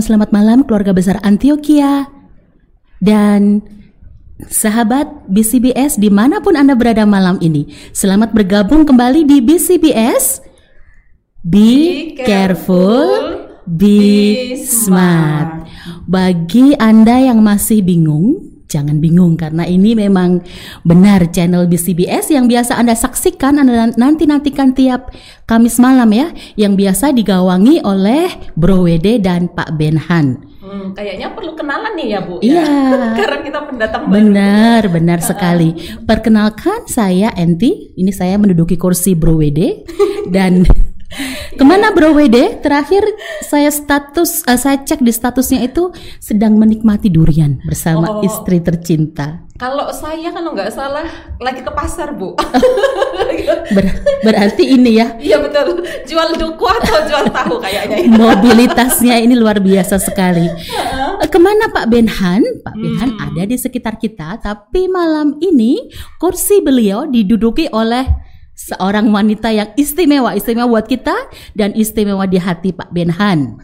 Selamat malam keluarga besar Antioquia dan sahabat BCBS di mana pun Anda berada malam ini. Selamat bergabung kembali di BCBS. Be, careful, be smart. Bagi Anda yang masih bingung, Jangan bingung karena ini memang benar channel BCBS yang biasa Anda saksikan Anda nanti-nantikan tiap Kamis malam ya yang biasa digawangi oleh Bro Wede dan Pak Benhan. Hmm, kayaknya perlu kenalan nih ya Bu. Iya. Ya? Karena kita pendatang baru. Benar, benar sekali. Perkenalkan saya Enti. Ini saya menduduki kursi Bro Wede dan Ke mana Bro WD? Terakhir saya status uh, saya cek di statusnya itu sedang menikmati durian bersama oh. istri tercinta. Kalau saya kalau nggak salah lagi ke pasar bu. Ber berarti ini ya? Iya betul. Jual duku atau jual tahu kayaknya. Mobilitasnya ini luar biasa sekali. Ke mana Pak Benhan? Pak hmm. Benhan ada di sekitar kita, tapi malam ini kursi beliau diduduki oleh seorang wanita yang istimewa, istimewa buat kita dan istimewa di hati Pak Benhan.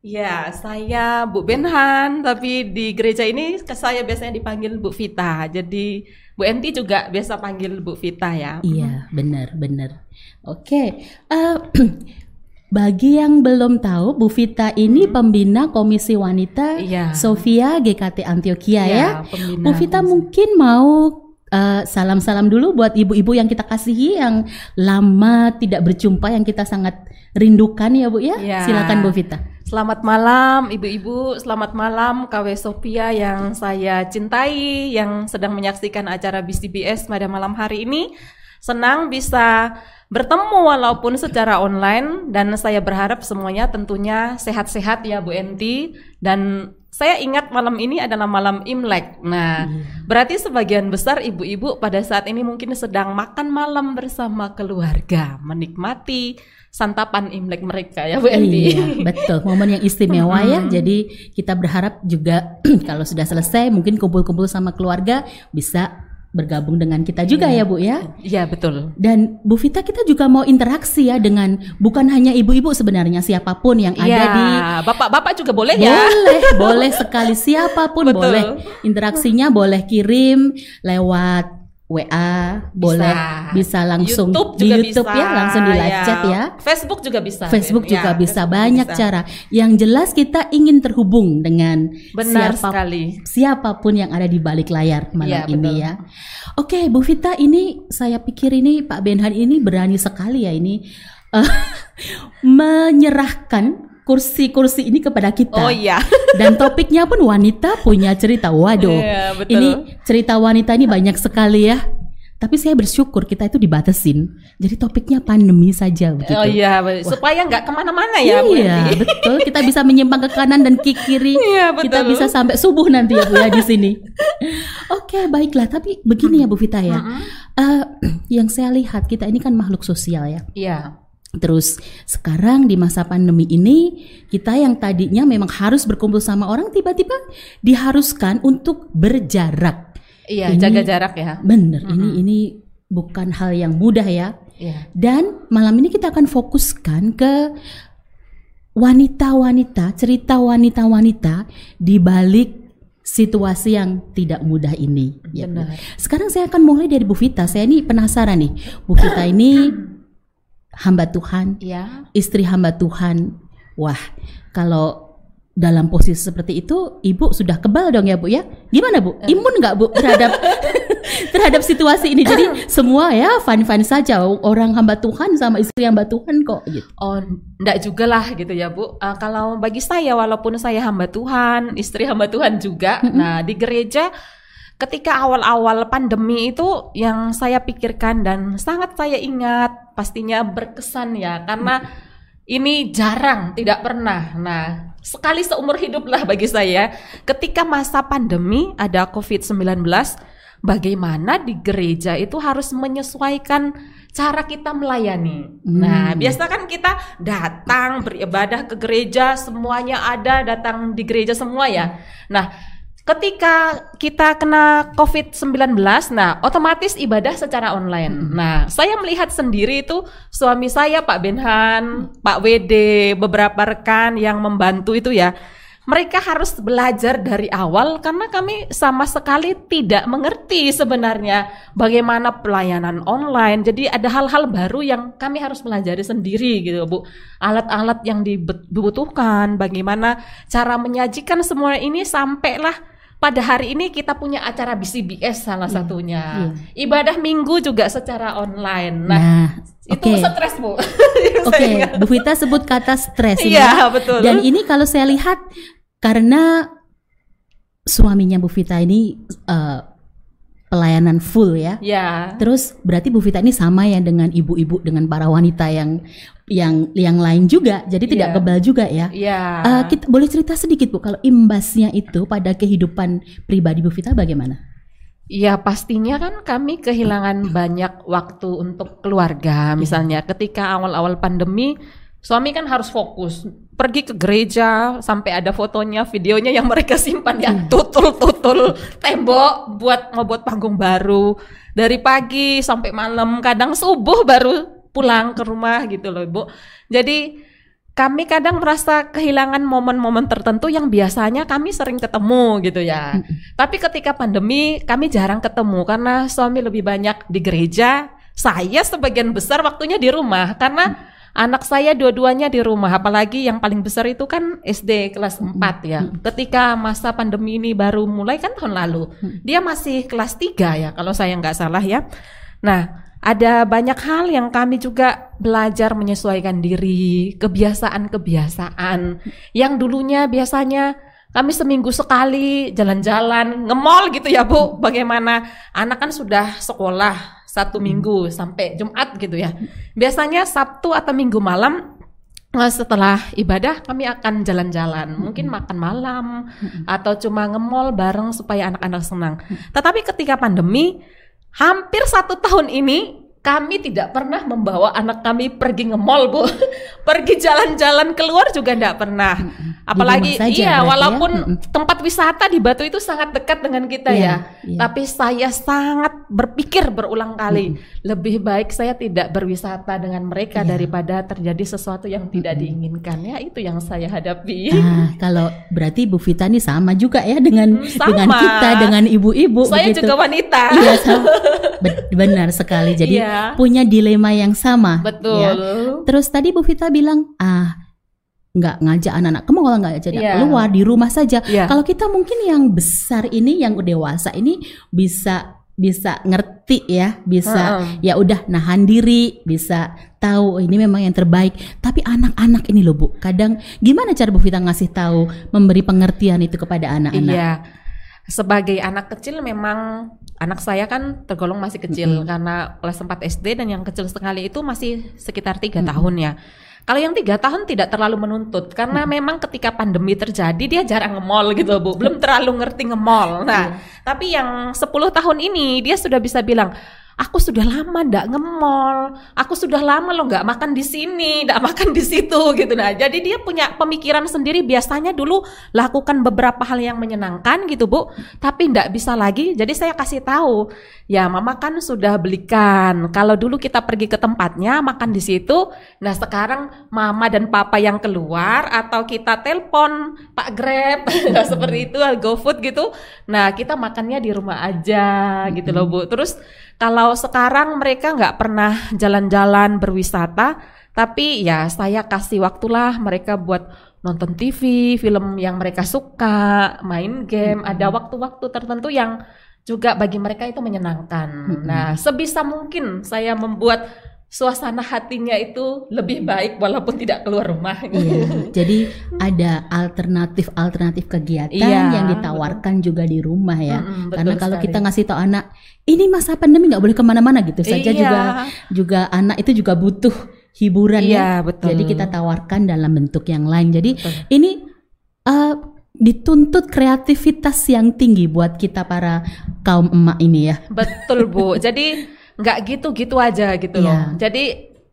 Ya, saya Bu Benhan, tapi di gereja ini saya biasanya dipanggil Bu Vita. Jadi Bu Enti juga biasa panggil Bu Vita ya. Iya, benar, benar. Oke, uh, bagi yang belum tahu, Bu Vita ini hmm. pembina Komisi Wanita iya. Sofia GKT Antioquia iya, ya. ya. Bu Vita mungkin mau salam eh, salam-salam dulu buat ibu-ibu yang kita kasihi yang lama tidak berjumpa yang kita sangat rindukan ya Bu ya. ya. Silakan Bu Vita. Selamat malam ibu-ibu, selamat malam KW Sophia yang saya cintai yang sedang menyaksikan acara BCBS pada malam hari ini. Senang bisa bertemu walaupun secara online dan saya berharap semuanya tentunya sehat-sehat ya Bu Enti dan saya ingat malam ini adalah malam Imlek. Nah, hmm. berarti sebagian besar ibu-ibu pada saat ini mungkin sedang makan malam bersama keluarga, menikmati santapan Imlek mereka ya Bu Endi. Iya, betul. Momen yang istimewa ya. Jadi kita berharap juga kalau sudah selesai mungkin kumpul-kumpul sama keluarga bisa bergabung dengan kita juga ya, ya Bu ya. Iya betul. Dan Bu Vita kita juga mau interaksi ya dengan bukan hanya ibu-ibu sebenarnya siapa pun yang ya, ada di bapak-bapak juga boleh ya. Boleh, boleh sekali siapa pun betul. boleh. Interaksinya boleh kirim lewat WA boleh bisa langsung YouTube di YouTube bisa, ya langsung di live ya. chat ya. Facebook juga bisa. Facebook ya, juga bisa Facebook banyak bisa. cara. Yang jelas kita ingin terhubung dengan Benar siapa, sekali. siapa pun yang ada di balik layar malam ya, ini betul. ya. Oke, Bu Vita ini saya pikir ini Pak Benhan ini berani sekali ya ini uh, menyerahkan kursi-kursi ini kepada kita. Oh iya. Dan topiknya pun wanita punya cerita. Waduh. Yeah, betul. Ini cerita wanita ini banyak sekali ya. Tapi saya bersyukur kita itu dibatasin. Jadi topiknya pandemi saja begitu. Oh iya, Wah. supaya nggak ke mana-mana ya Bu. Iya, betul. Kita bisa menyimpang ke kanan dan ke kiri. Iya, betul. Kita bisa sampai subuh nanti ya Bu ya di sini. Oke, baiklah. Tapi begini ya Bu Vita ya. Uh, yang saya lihat kita ini kan makhluk sosial ya. Iya. Terus sekarang di masa pandemi ini kita yang tadinya memang harus berkumpul sama orang tiba-tiba diharuskan untuk berjarak. Iya, ini, jaga jarak ya. Bener, mm -hmm. ini ini bukan hal yang mudah ya. Iya. Dan malam ini kita akan fokuskan ke wanita-wanita, cerita wanita-wanita di balik situasi yang tidak mudah ini. Ya. Benar. Sekarang saya akan mulai dari Bu Vita. Saya ini penasaran nih, Bu Vita ini hamba Tuhan, ya. istri hamba Tuhan. Wah, kalau dalam posisi seperti itu, ibu sudah kebal dong ya bu ya? Gimana bu? Eh. Imun nggak bu terhadap terhadap situasi ini? Jadi semua ya fun fun saja. Orang hamba Tuhan sama istri hamba Tuhan kok. Gitu. Oh, enggak juga lah gitu ya bu. Uh, kalau bagi saya, walaupun saya hamba Tuhan, istri hamba Tuhan juga. Mm -hmm. Nah di gereja ketika awal-awal pandemi itu yang saya pikirkan dan sangat saya ingat pastinya berkesan ya karena ini jarang tidak pernah. Nah, sekali seumur hidup lah bagi saya ketika masa pandemi ada COVID-19 bagaimana di gereja itu harus menyesuaikan cara kita melayani. Hmm. Nah, biasa kan kita datang beribadah ke gereja, semuanya ada datang di gereja semua ya. Nah, ketika kita kena COVID-19, nah otomatis ibadah secara online. Hmm. Nah, saya melihat sendiri itu suami saya Pak Benhan, Pak WD, beberapa rekan yang membantu itu ya. Mereka harus belajar dari awal karena kami sama sekali tidak mengerti sebenarnya bagaimana pelayanan online. Jadi ada hal-hal baru yang kami harus pelajari sendiri gitu, Bu. Alat-alat yang dibutuhkan, bagaimana cara menyajikan semua ini sampailah pada hari ini kita punya acara BCBS salah Iya, satunya. iya. Ibadah minggu juga secara online. Nah, Nah, itu oke. stres, Bu. Oke, ingat. Bu Vita sebut kata stres Iya, ya. betul. Dan ini kalau saya lihat karena suaminya Bu Vita ini eh, pelayanan full ya. Ya. Terus berarti Bu Vita ini sama ya dengan ibu-ibu dengan para wanita yang yang yang lain juga. Jadi tidak Iya. kebal juga ya. Iya. Eh, kita boleh cerita sedikit Bu kalau imbasnya itu pada kehidupan pribadi Bu Vita bagaimana? Ya pastinya kan kami kehilangan banyak waktu untuk keluarga. Misalnya ketika awal-awal pandemi, suami kan harus fokus pergi ke gereja sampai ada fotonya, videonya yang mereka simpan ya. Tutul-tutul tembok buat ngebuat panggung baru. Dari pagi sampai malam, kadang subuh baru pulang ke rumah gitu loh ibu. Jadi kami kadang merasa kehilangan momen-momen tertentu yang biasanya kami sering ketemu gitu ya. Tapi ketika pandemi kami jarang ketemu karena suami lebih banyak di gereja, saya sebagian besar waktunya di rumah. Karena anak saya dua-duanya di rumah, apalagi yang paling besar itu kan SD kelas 4 ya. Ketika masa pandemi ini baru mulai kan tahun lalu, dia masih kelas 3 ya kalau saya nggak salah ya. Nah, ada banyak hal yang kami juga belajar menyesuaikan diri, kebiasaan-kebiasaan. Yang dulunya biasanya kami seminggu sekali jalan-jalan, nge-mall gitu ya Bu. Bagaimana? Anak kan sudah sekolah satu minggu sampai Jumat gitu ya. Biasanya Sabtu atau Minggu malam eh, setelah ibadah kami akan jalan-jalan, mungkin makan malam atau cuma nge-mall bareng supaya anak-anak senang. Tetapi ketika pandemi, hampir satu tahun ini kami tidak pernah membawa anak kami pergi nge-mall bu, pergi jalan-jalan keluar juga tidak pernah. Apalagi saja iya, ya? walaupun Mm-mm. tempat wisata di Batu itu sangat dekat dengan kita Iya, ya. iya. Tapi saya sangat berpikir berulang kali, lebih baik saya tidak berwisata dengan mereka Iya. daripada terjadi sesuatu yang tidak diinginkan. Ya itu yang saya hadapi. Nah, kalau berarti Bu Vita ini sama juga ya dengan Hmm, sama. dengan kita dengan ibu-ibu saya begitu. juga wanita. Iya, benar sekali. Jadi Iya. punya dilema yang sama. Betul. ya. Terus tadi Bu Vita bilang, ah nggak ngajak anak-anak ke mall, nggak ngajak anak Iya. keluar di rumah saja. Iya. Kalau kita mungkin yang besar ini, yang dewasa ini bisa bisa ngerti ya, bisa Heeh. ya udah nahan diri, bisa tahu oh, ini memang yang terbaik. Tapi anak-anak ini loh Bu, kadang gimana cara Bu Vita ngasih tahu, memberi pengertian itu kepada anak-anak? Iya. Sebagai anak kecil memang anak saya kan tergolong masih kecil. Karena kelas 4 SD dan yang kecil sekali itu masih sekitar tiga tahun ya. Kalau yang tiga tahun tidak terlalu menuntut. Karena memang ketika pandemi terjadi dia jarang nge-mall gitu bu, belum terlalu ngerti nge-mall. Nah, tapi yang 10 tahun ini dia sudah bisa bilang, aku sudah lama ndak nge-mall, aku sudah lama loh nggak makan di sini, ndak makan di situ gitu. Nah, jadi dia punya pemikiran sendiri. Biasanya dulu lakukan beberapa hal yang menyenangkan gitu bu, tapi ndak bisa lagi. Jadi saya kasih tahu, ya mama kan sudah belikan. Kalau dulu kita pergi ke tempatnya makan di situ, nah sekarang mama dan papa yang keluar atau kita telepon Pak Grab, nah, seperti itu GoFood gitu. Nah kita makannya di rumah aja gitu loh bu. Terus kalau sekarang mereka nggak pernah jalan-jalan berwisata, tapi ya saya kasih waktulah mereka buat nonton TV, film yang mereka suka, main game, ada waktu-waktu tertentu yang juga bagi mereka itu menyenangkan. Nah, sebisa mungkin saya membuat suasana hatinya itu lebih baik walaupun tidak keluar rumah. Iya, jadi ada alternatif-alternatif kegiatan Iya, yang ditawarkan juga di rumah ya. Betul Karena kalau sekali. kita ngasih tahu anak, ini masa pandemi nggak boleh ke mana-mana gitu saja Iya. juga juga anak itu juga butuh hiburan ya. Iya, betul. Jadi kita tawarkan dalam bentuk yang lain. Jadi Betul. ini eh, dituntut kreativitas yang tinggi buat kita para kaum emak ini ya. Betul Bu. Jadi nggak gitu-gitu aja gitu Iya. loh. Jadi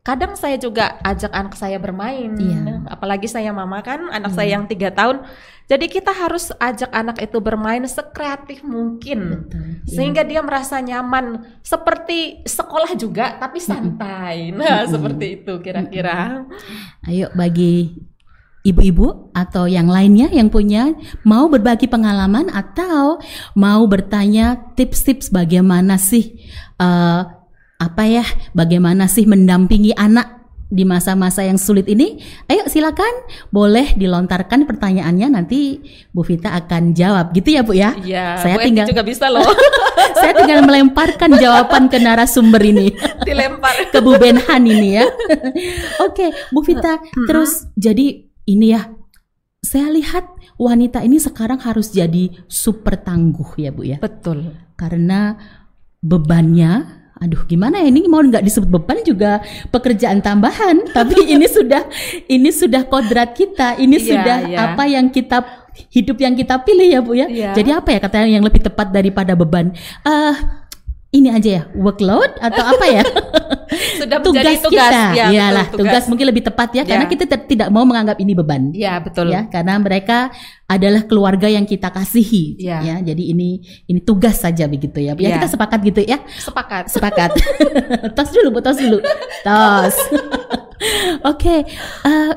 kadang saya juga ajak anak saya bermain. Iya. Apalagi saya mama kan, anak saya yang tiga tahun. Jadi kita harus ajak anak itu bermain sekreatif mungkin, Betul, iya. sehingga dia merasa nyaman. Seperti sekolah juga, tapi santai. Nah, seperti itu kira-kira. Ayo bagi ibu-ibu atau yang lainnya yang punya mau berbagi pengalaman atau mau bertanya tips-tips bagaimana sih eh, apa ya bagaimana sih mendampingi anak di masa-masa yang sulit ini ayo silakan boleh dilontarkan pertanyaannya nanti Bu Vita akan jawab gitu ya Bu ya Iya, saya Bu Eti tinggal juga bisa loh saya tinggal melemparkan jawaban ke narasumber ini dilempar. ke Bu Benhan ini ya. Oke, Bu Vita, terus jadi ini ya. Saya lihat wanita ini sekarang harus jadi super tangguh ya Bu ya. Betul. Karena bebannya Aduh, gimana ya ini mau nggak disebut beban juga pekerjaan tambahan, tapi ini sudah ini sudah kodrat kita, ini Iya, sudah iya. apa yang kita hidup yang kita pilih ya bu ya. Iya. Jadi apa ya katanya yang lebih tepat daripada beban? Eh ini aja ya workload atau apa ya? Sudah tugas, menjadi tugas. kita, Ya, iyalah betul, tugas. mungkin lebih tepat ya, karena Ya. kita te- tidak mau menganggap ini beban, Ya, betul. ya, karena mereka adalah keluarga yang kita kasihi, Ya. ya. Jadi ini ini tugas saja begitu ya, ya Ya. kita sepakat gitu ya, Sepakat. sepakat. tos dulu, bu, tos dulu, tos. Oke, eh,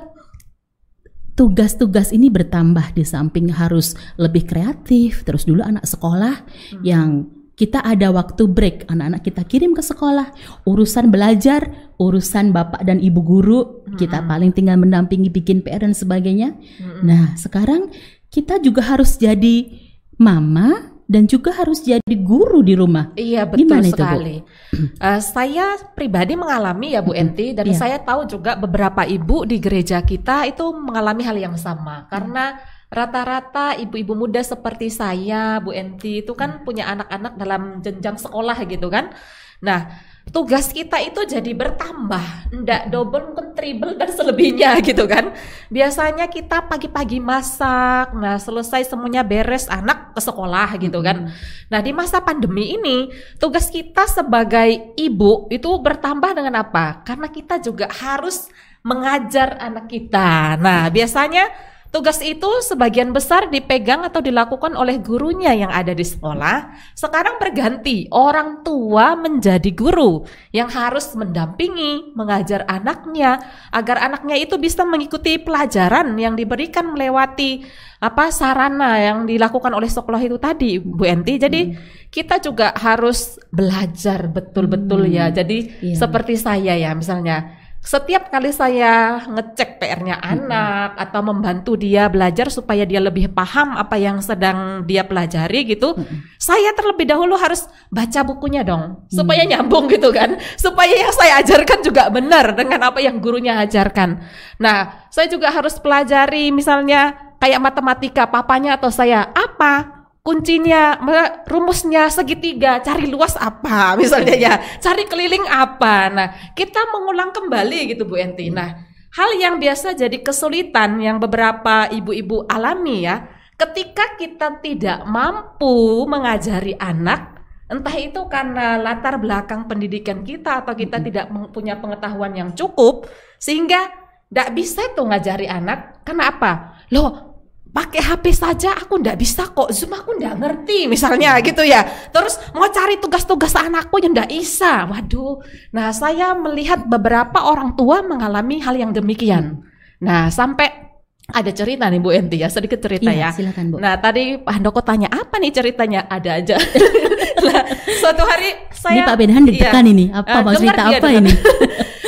tugas-tugas ini bertambah di samping harus lebih kreatif. Terus dulu anak sekolah yang kita ada waktu break, anak-anak kita kirim ke sekolah, urusan belajar, urusan bapak dan ibu guru, kita paling tinggal mendampingi bikin PR dan sebagainya. Nah, sekarang kita juga harus jadi mama dan juga harus jadi guru di rumah. Iya betul Gimana itu, Bu? sekali. Eh, saya pribadi mengalami ya Bu Enti dan Iya. saya tahu juga beberapa ibu di gereja kita itu mengalami hal yang sama karena rata-rata ibu-ibu muda seperti saya Bu Enti itu kan punya anak-anak dalam jenjang sekolah gitu kan. Nah tugas kita itu jadi bertambah, ndak double mungkin triple dan selebihnya gitu kan. Biasanya kita pagi-pagi masak, nah selesai semuanya beres anak ke sekolah gitu kan. Nah, di masa pandemi ini, tugas kita sebagai ibu itu bertambah dengan apa? Karena kita juga harus mengajar anak kita. Nah, biasanya tugas itu sebagian besar dipegang atau dilakukan oleh gurunya yang ada di sekolah. Sekarang berganti, orang tua menjadi guru yang harus mendampingi, mengajar anaknya agar anaknya itu bisa mengikuti pelajaran yang diberikan melewati apa sarana yang dilakukan oleh sekolah itu tadi Bu Enti. Jadi kita juga harus belajar betul-betul ya. Jadi Iya. seperti saya ya misalnya setiap kali saya ngecek PR-nya anak atau membantu dia belajar supaya dia lebih paham apa yang sedang dia pelajari gitu, saya terlebih dahulu harus baca bukunya dong. Supaya nyambung gitu kan, supaya yang saya ajarkan juga benar dengan apa yang gurunya ajarkan. Nah, saya juga harus pelajari misalnya kayak matematika, papanya atau saya apa kuncinya rumusnya segitiga cari luas apa misalnya ya cari keliling apa. Nah kita mengulang kembali gitu Bu Enti. Nah hal yang biasa jadi kesulitan yang beberapa ibu-ibu alami ya ketika kita tidak mampu mengajari anak entah itu karena latar belakang pendidikan kita atau kita tidak punya pengetahuan yang cukup sehingga tidak bisa tuh ngajari anak. Karena apa? Loh pakai HP saja aku ndak bisa kok. Zoom aku ndak ngerti misalnya gitu ya. Terus mau cari tugas-tugas anakku yang ndak bisa. Waduh. Nah saya melihat beberapa orang tua mengalami hal yang demikian. Nah sampai ada cerita nih Bu Enti ya sedikit cerita Iya, ya. silakan, Bu. nah tadi Pak Handoko tanya apa nih ceritanya? Ada aja. Nah, suatu hari saya ini Pak Benhan ditekan iya. ini, apa Eh, mau cerita dia, apa ini?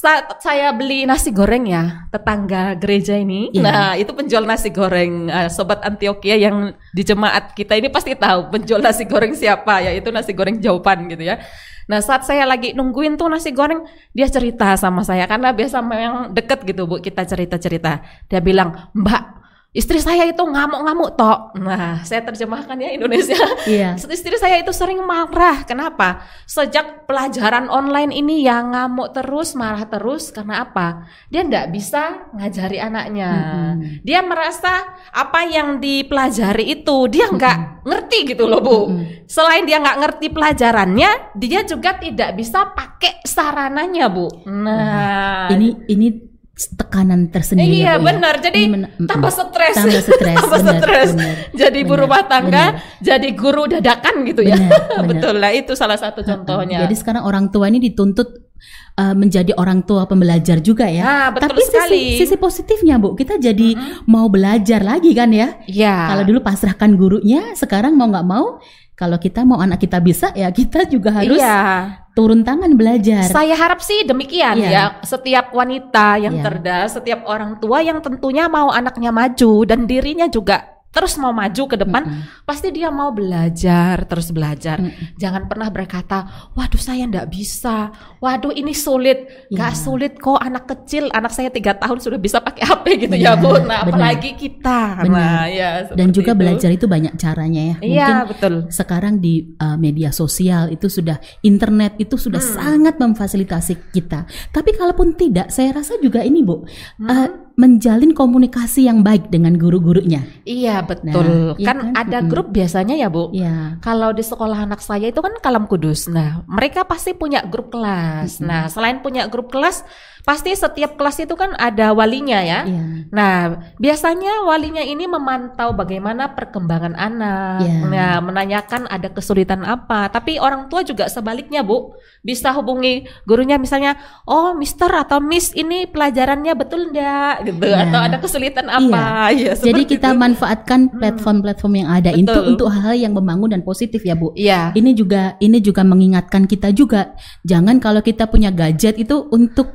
Saat saya beli nasi goreng ya tetangga gereja ini. Iya. Nah, itu penjual nasi goreng eh, sobat Antioquia yang di jemaat kita ini pasti tahu penjual nasi goreng siapa ya, itu nasi goreng jawaban gitu ya. Nah, saat saya lagi nungguin tuh nasi goreng, dia cerita sama saya karena biasa memang deket gitu Bu, kita cerita-cerita. Dia bilang, "Mbak, istri saya itu ngamuk-ngamuk tok. Nah, saya terjemahkan ya Indonesia. Iya. Istri saya itu sering marah. Kenapa? Sejak pelajaran online ini yang ngamuk terus, marah terus. Karena apa? Dia nggak bisa ngajari anaknya. Mm-mm. Dia merasa apa yang dipelajari itu dia nggak ngerti gitu loh bu. Mm-mm. Selain dia nggak ngerti pelajarannya, dia juga tidak bisa pakai sarananya bu. Nah, Ini ini tekanan tersendiri Iya ya, Bu, ya. benar. Jadi men- tambah stres. Tambah stres, tambah stres. benar, Jadi ibu benar, rumah tangga, jadi guru dadakan gitu ya. Benar. Betul lah itu salah satu contohnya. Jadi sekarang orang tua ini dituntut uh, menjadi orang tua pembelajar juga ya. Nah, betul Tapi sisi, sekali. sisi positifnya Bu, kita jadi mau belajar lagi kan ya. Iya. Kalau dulu pasrahkan gurunya, sekarang mau nggak mau, kalau kita mau anak kita bisa ya kita juga harus Iya. turun tangan belajar. Saya harap sih demikian Iya. ya. Setiap wanita yang Iya. cerdas, setiap orang tua yang tentunya mau anaknya maju dan dirinya juga terus mau maju ke depan, Mm-mm. pasti dia mau belajar, terus belajar. Mm-mm. Jangan pernah berkata, waduh saya ndak bisa, waduh ini sulit. Gak Iya. sulit kok anak kecil, anak saya tiga tahun sudah bisa pakai HP gitu Benar, ya bu. Nah benar. apalagi kita. Benar. Nah ya. Dan juga itu. belajar itu banyak caranya ya. Iya Mungkin betul. sekarang di uh, media sosial itu sudah internet itu sudah Hmm. sangat memfasilitasi kita. Tapi kalaupun tidak, saya rasa juga ini Bu, Hmm. uh, menjalin komunikasi yang baik dengan guru-gurunya. Iya betul. Nah, iya kan kan? ada grup biasanya ya bu. Ya. Kalau di sekolah anak saya itu kan Kalam Kudus. Nah, mereka pasti punya grup kelas. Mm-mm. Nah, selain punya grup kelas, pasti setiap kelas itu kan ada walinya ya. Iya. Nah, biasanya walinya ini memantau bagaimana perkembangan anak. Ya. Nah, menanyakan ada kesulitan apa. Tapi orang tua juga sebaliknya, Bu. Bisa hubungi gurunya misalnya, "Oh, Mister atau Miss, ini pelajarannya betul enggak?" gitu Ya. atau ada kesulitan apa. Ya, Jadi seperti kita itu. manfaatkan platform-platform yang ada itu untuk hal yang membangun dan positif ya Bu. Iya. Ini juga ini juga mengingatkan kita juga jangan kalau kita punya gadget itu untuk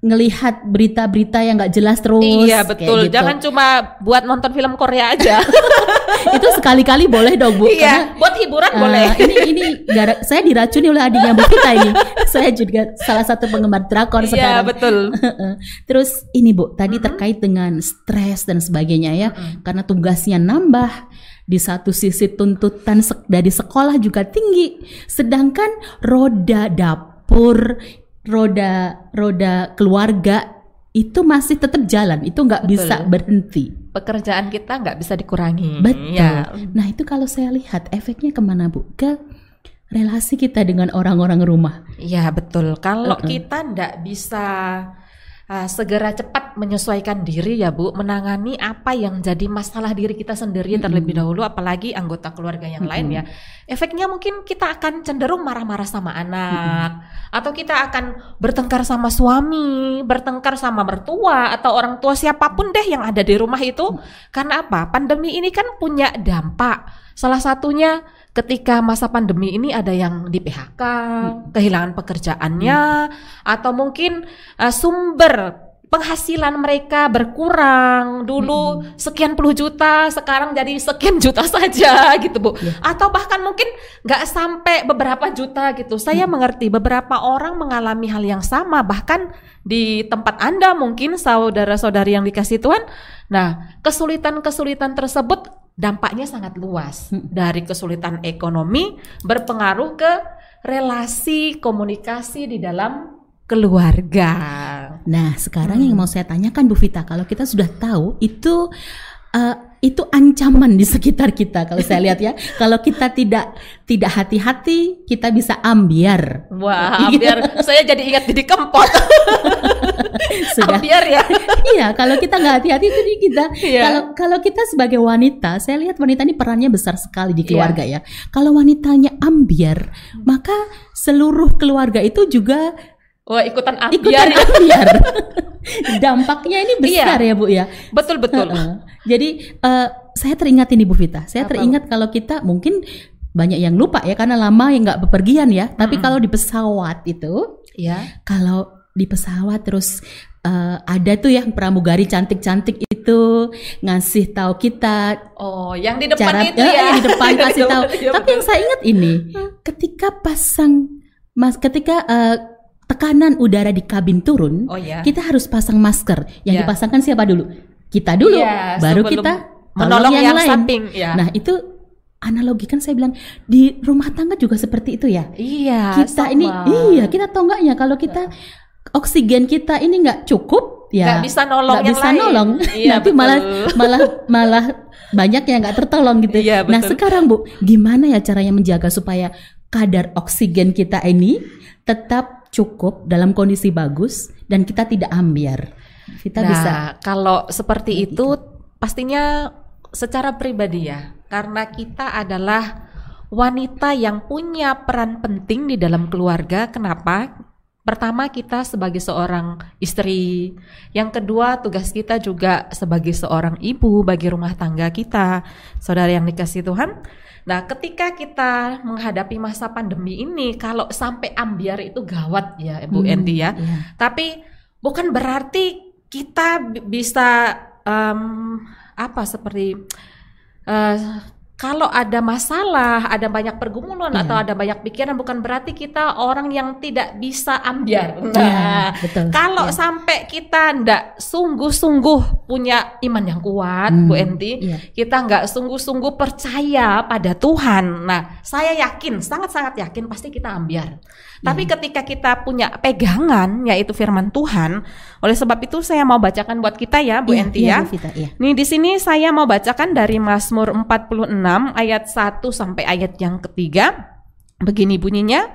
ngelihat berita-berita yang nggak jelas terus. Iya betul. gitu. Jangan cuma buat nonton film Korea aja. itu sekali-kali boleh dong Bu. iya, buat hiburan karena, boleh. eh, ini ini gara- saya diracuni oleh adiknya Bu Vita ini. saya juga salah satu penggemar drakor Iya sekarang. betul. Terus ini Bu, tadi Mm-mm. terkait dengan stres dan sebagainya ya, Mm-mm. karena tugasnya nambah. Di satu sisi tuntutan sek- dari sekolah juga tinggi, sedangkan roda dapur, roda roda keluarga itu masih tetap jalan, itu nggak bisa berhenti. Pekerjaan kita nggak bisa dikurangi. Betul. Ya. Nah itu kalau saya lihat efeknya ke mana Bu? Ke relasi kita dengan orang-orang rumah. Iya betul. Kalau Uh-uh. kita ndak bisa uh, segera cepat menyesuaikan diri ya Bu, menangani apa yang jadi masalah diri kita sendiri Mm-mm. terlebih dahulu, apalagi anggota keluarga yang lain ya. Efeknya mungkin kita akan cenderung marah-marah sama anak, atau kita akan bertengkar sama suami, bertengkar sama mertua atau orang tua siapa pun deh yang ada di rumah itu. Karena apa? Pandemi ini kan punya dampak. Salah satunya ketika masa pandemi ini ada yang di PHK, kehilangan pekerjaannya, atau mungkin uh, sumber penghasilan mereka berkurang. Dulu sekian puluh juta sekarang jadi sekian juta saja gitu bu. Iya. atau bahkan mungkin nggak sampai beberapa juta gitu. Saya mengerti beberapa orang mengalami hal yang sama bahkan di tempat anda mungkin saudara-saudari yang dikasih Tuhan. Nah kesulitan-kesulitan tersebut dampaknya sangat luas Hmm. dari kesulitan ekonomi berpengaruh ke relasi komunikasi di dalam keluarga. Nah, sekarang Hmm. yang mau saya tanyakan Bu Vita, kalau kita sudah tahu itu eh, itu ancaman di sekitar kita kalau saya lihat ya. Kalau kita tidak tidak hati-hati, kita bisa ambiar. Wah, Iya. biar saya jadi ingat Didi Kempot. Sudah. Biar ya. iya, kalau kita nggak hati-hati itu di kita. Iya. Kalau kalau kita sebagai wanita, saya lihat wanita ini perannya besar sekali di Iya. keluarga ya. Kalau wanitanya ambiar, maka seluruh keluarga itu juga Wah, ikutan ambiar. ikutan ya. ambiar. Dampaknya ini besar ya, Bu ya. Betul betul. Heeh. Jadi eh, saya teringat ini Bu Vita. Saya Apa? teringat kalau kita mungkin banyak yang lupa ya karena lama yang nggak bepergian ya. Tapi Mm-mm. kalau di pesawat itu, Ya. kalau di pesawat terus eh, ada tuh yang pramugari cantik-cantik itu ngasih tahu kita Oh, yang di depan cara itu eh, ya. yang di depan kasih tahu. Iya, Tapi yang saya ingat ini, ketika pasang mas ketika eh, tekanan udara di kabin turun, Oh ya. kita harus pasang masker. Yang Ya. dipasangkan siapa dulu? kita dulu, Iya, baru kita menolong tolong yang, lain. samping. Ya. Nah itu analogi kan saya bilang di rumah tangga juga seperti itu ya. iya. kita sama. ini iya kita tahu nggak ya kalau kita oksigen kita ini nggak cukup ya Nggak bisa nolong nggak yang bisa lain. nolong Iya, nanti betul. malah malah malah banyak yang nggak tertolong gitu. Iya, nah betul. sekarang bu gimana ya caranya menjaga supaya kadar oksigen kita ini tetap cukup dalam kondisi bagus dan kita tidak ambiar. Kita nah, bisa kalau seperti itu pastinya secara pribadi ya, karena kita adalah wanita yang punya peran penting di dalam keluarga. Kenapa? Pertama kita sebagai seorang istri, yang kedua tugas kita juga sebagai seorang ibu bagi rumah tangga kita, saudara yang dikasih Tuhan. Nah, ketika kita menghadapi masa pandemi ini, kalau sampai ambiar itu gawat ya, Bu Hmm, Endi ya. iya. Tapi bukan berarti kita bi- bisa em, apa seperti eh, kalau ada masalah, ada banyak pergumulan Iya. atau ada banyak pikiran, bukan berarti kita orang yang tidak bisa ambiar. Iya, Nah, betul. kalau Iya. sampai kita ndak sungguh-sungguh punya iman yang kuat, Hmm, Bu Enti, iya. kita nggak sungguh-sungguh percaya pada Tuhan. Nah, saya yakin, sangat-sangat yakin pasti kita ambiar. Tapi ketika kita punya pegangan, yaitu firman Tuhan, oleh sebab itu saya mau bacakan buat kita ya, Bu Iya, Enti iya, ya. Bu Vita, iya. Nih di sini saya mau bacakan dari Mazmur 46 ayat 1 sampai ayat yang ketiga. Begini bunyinya.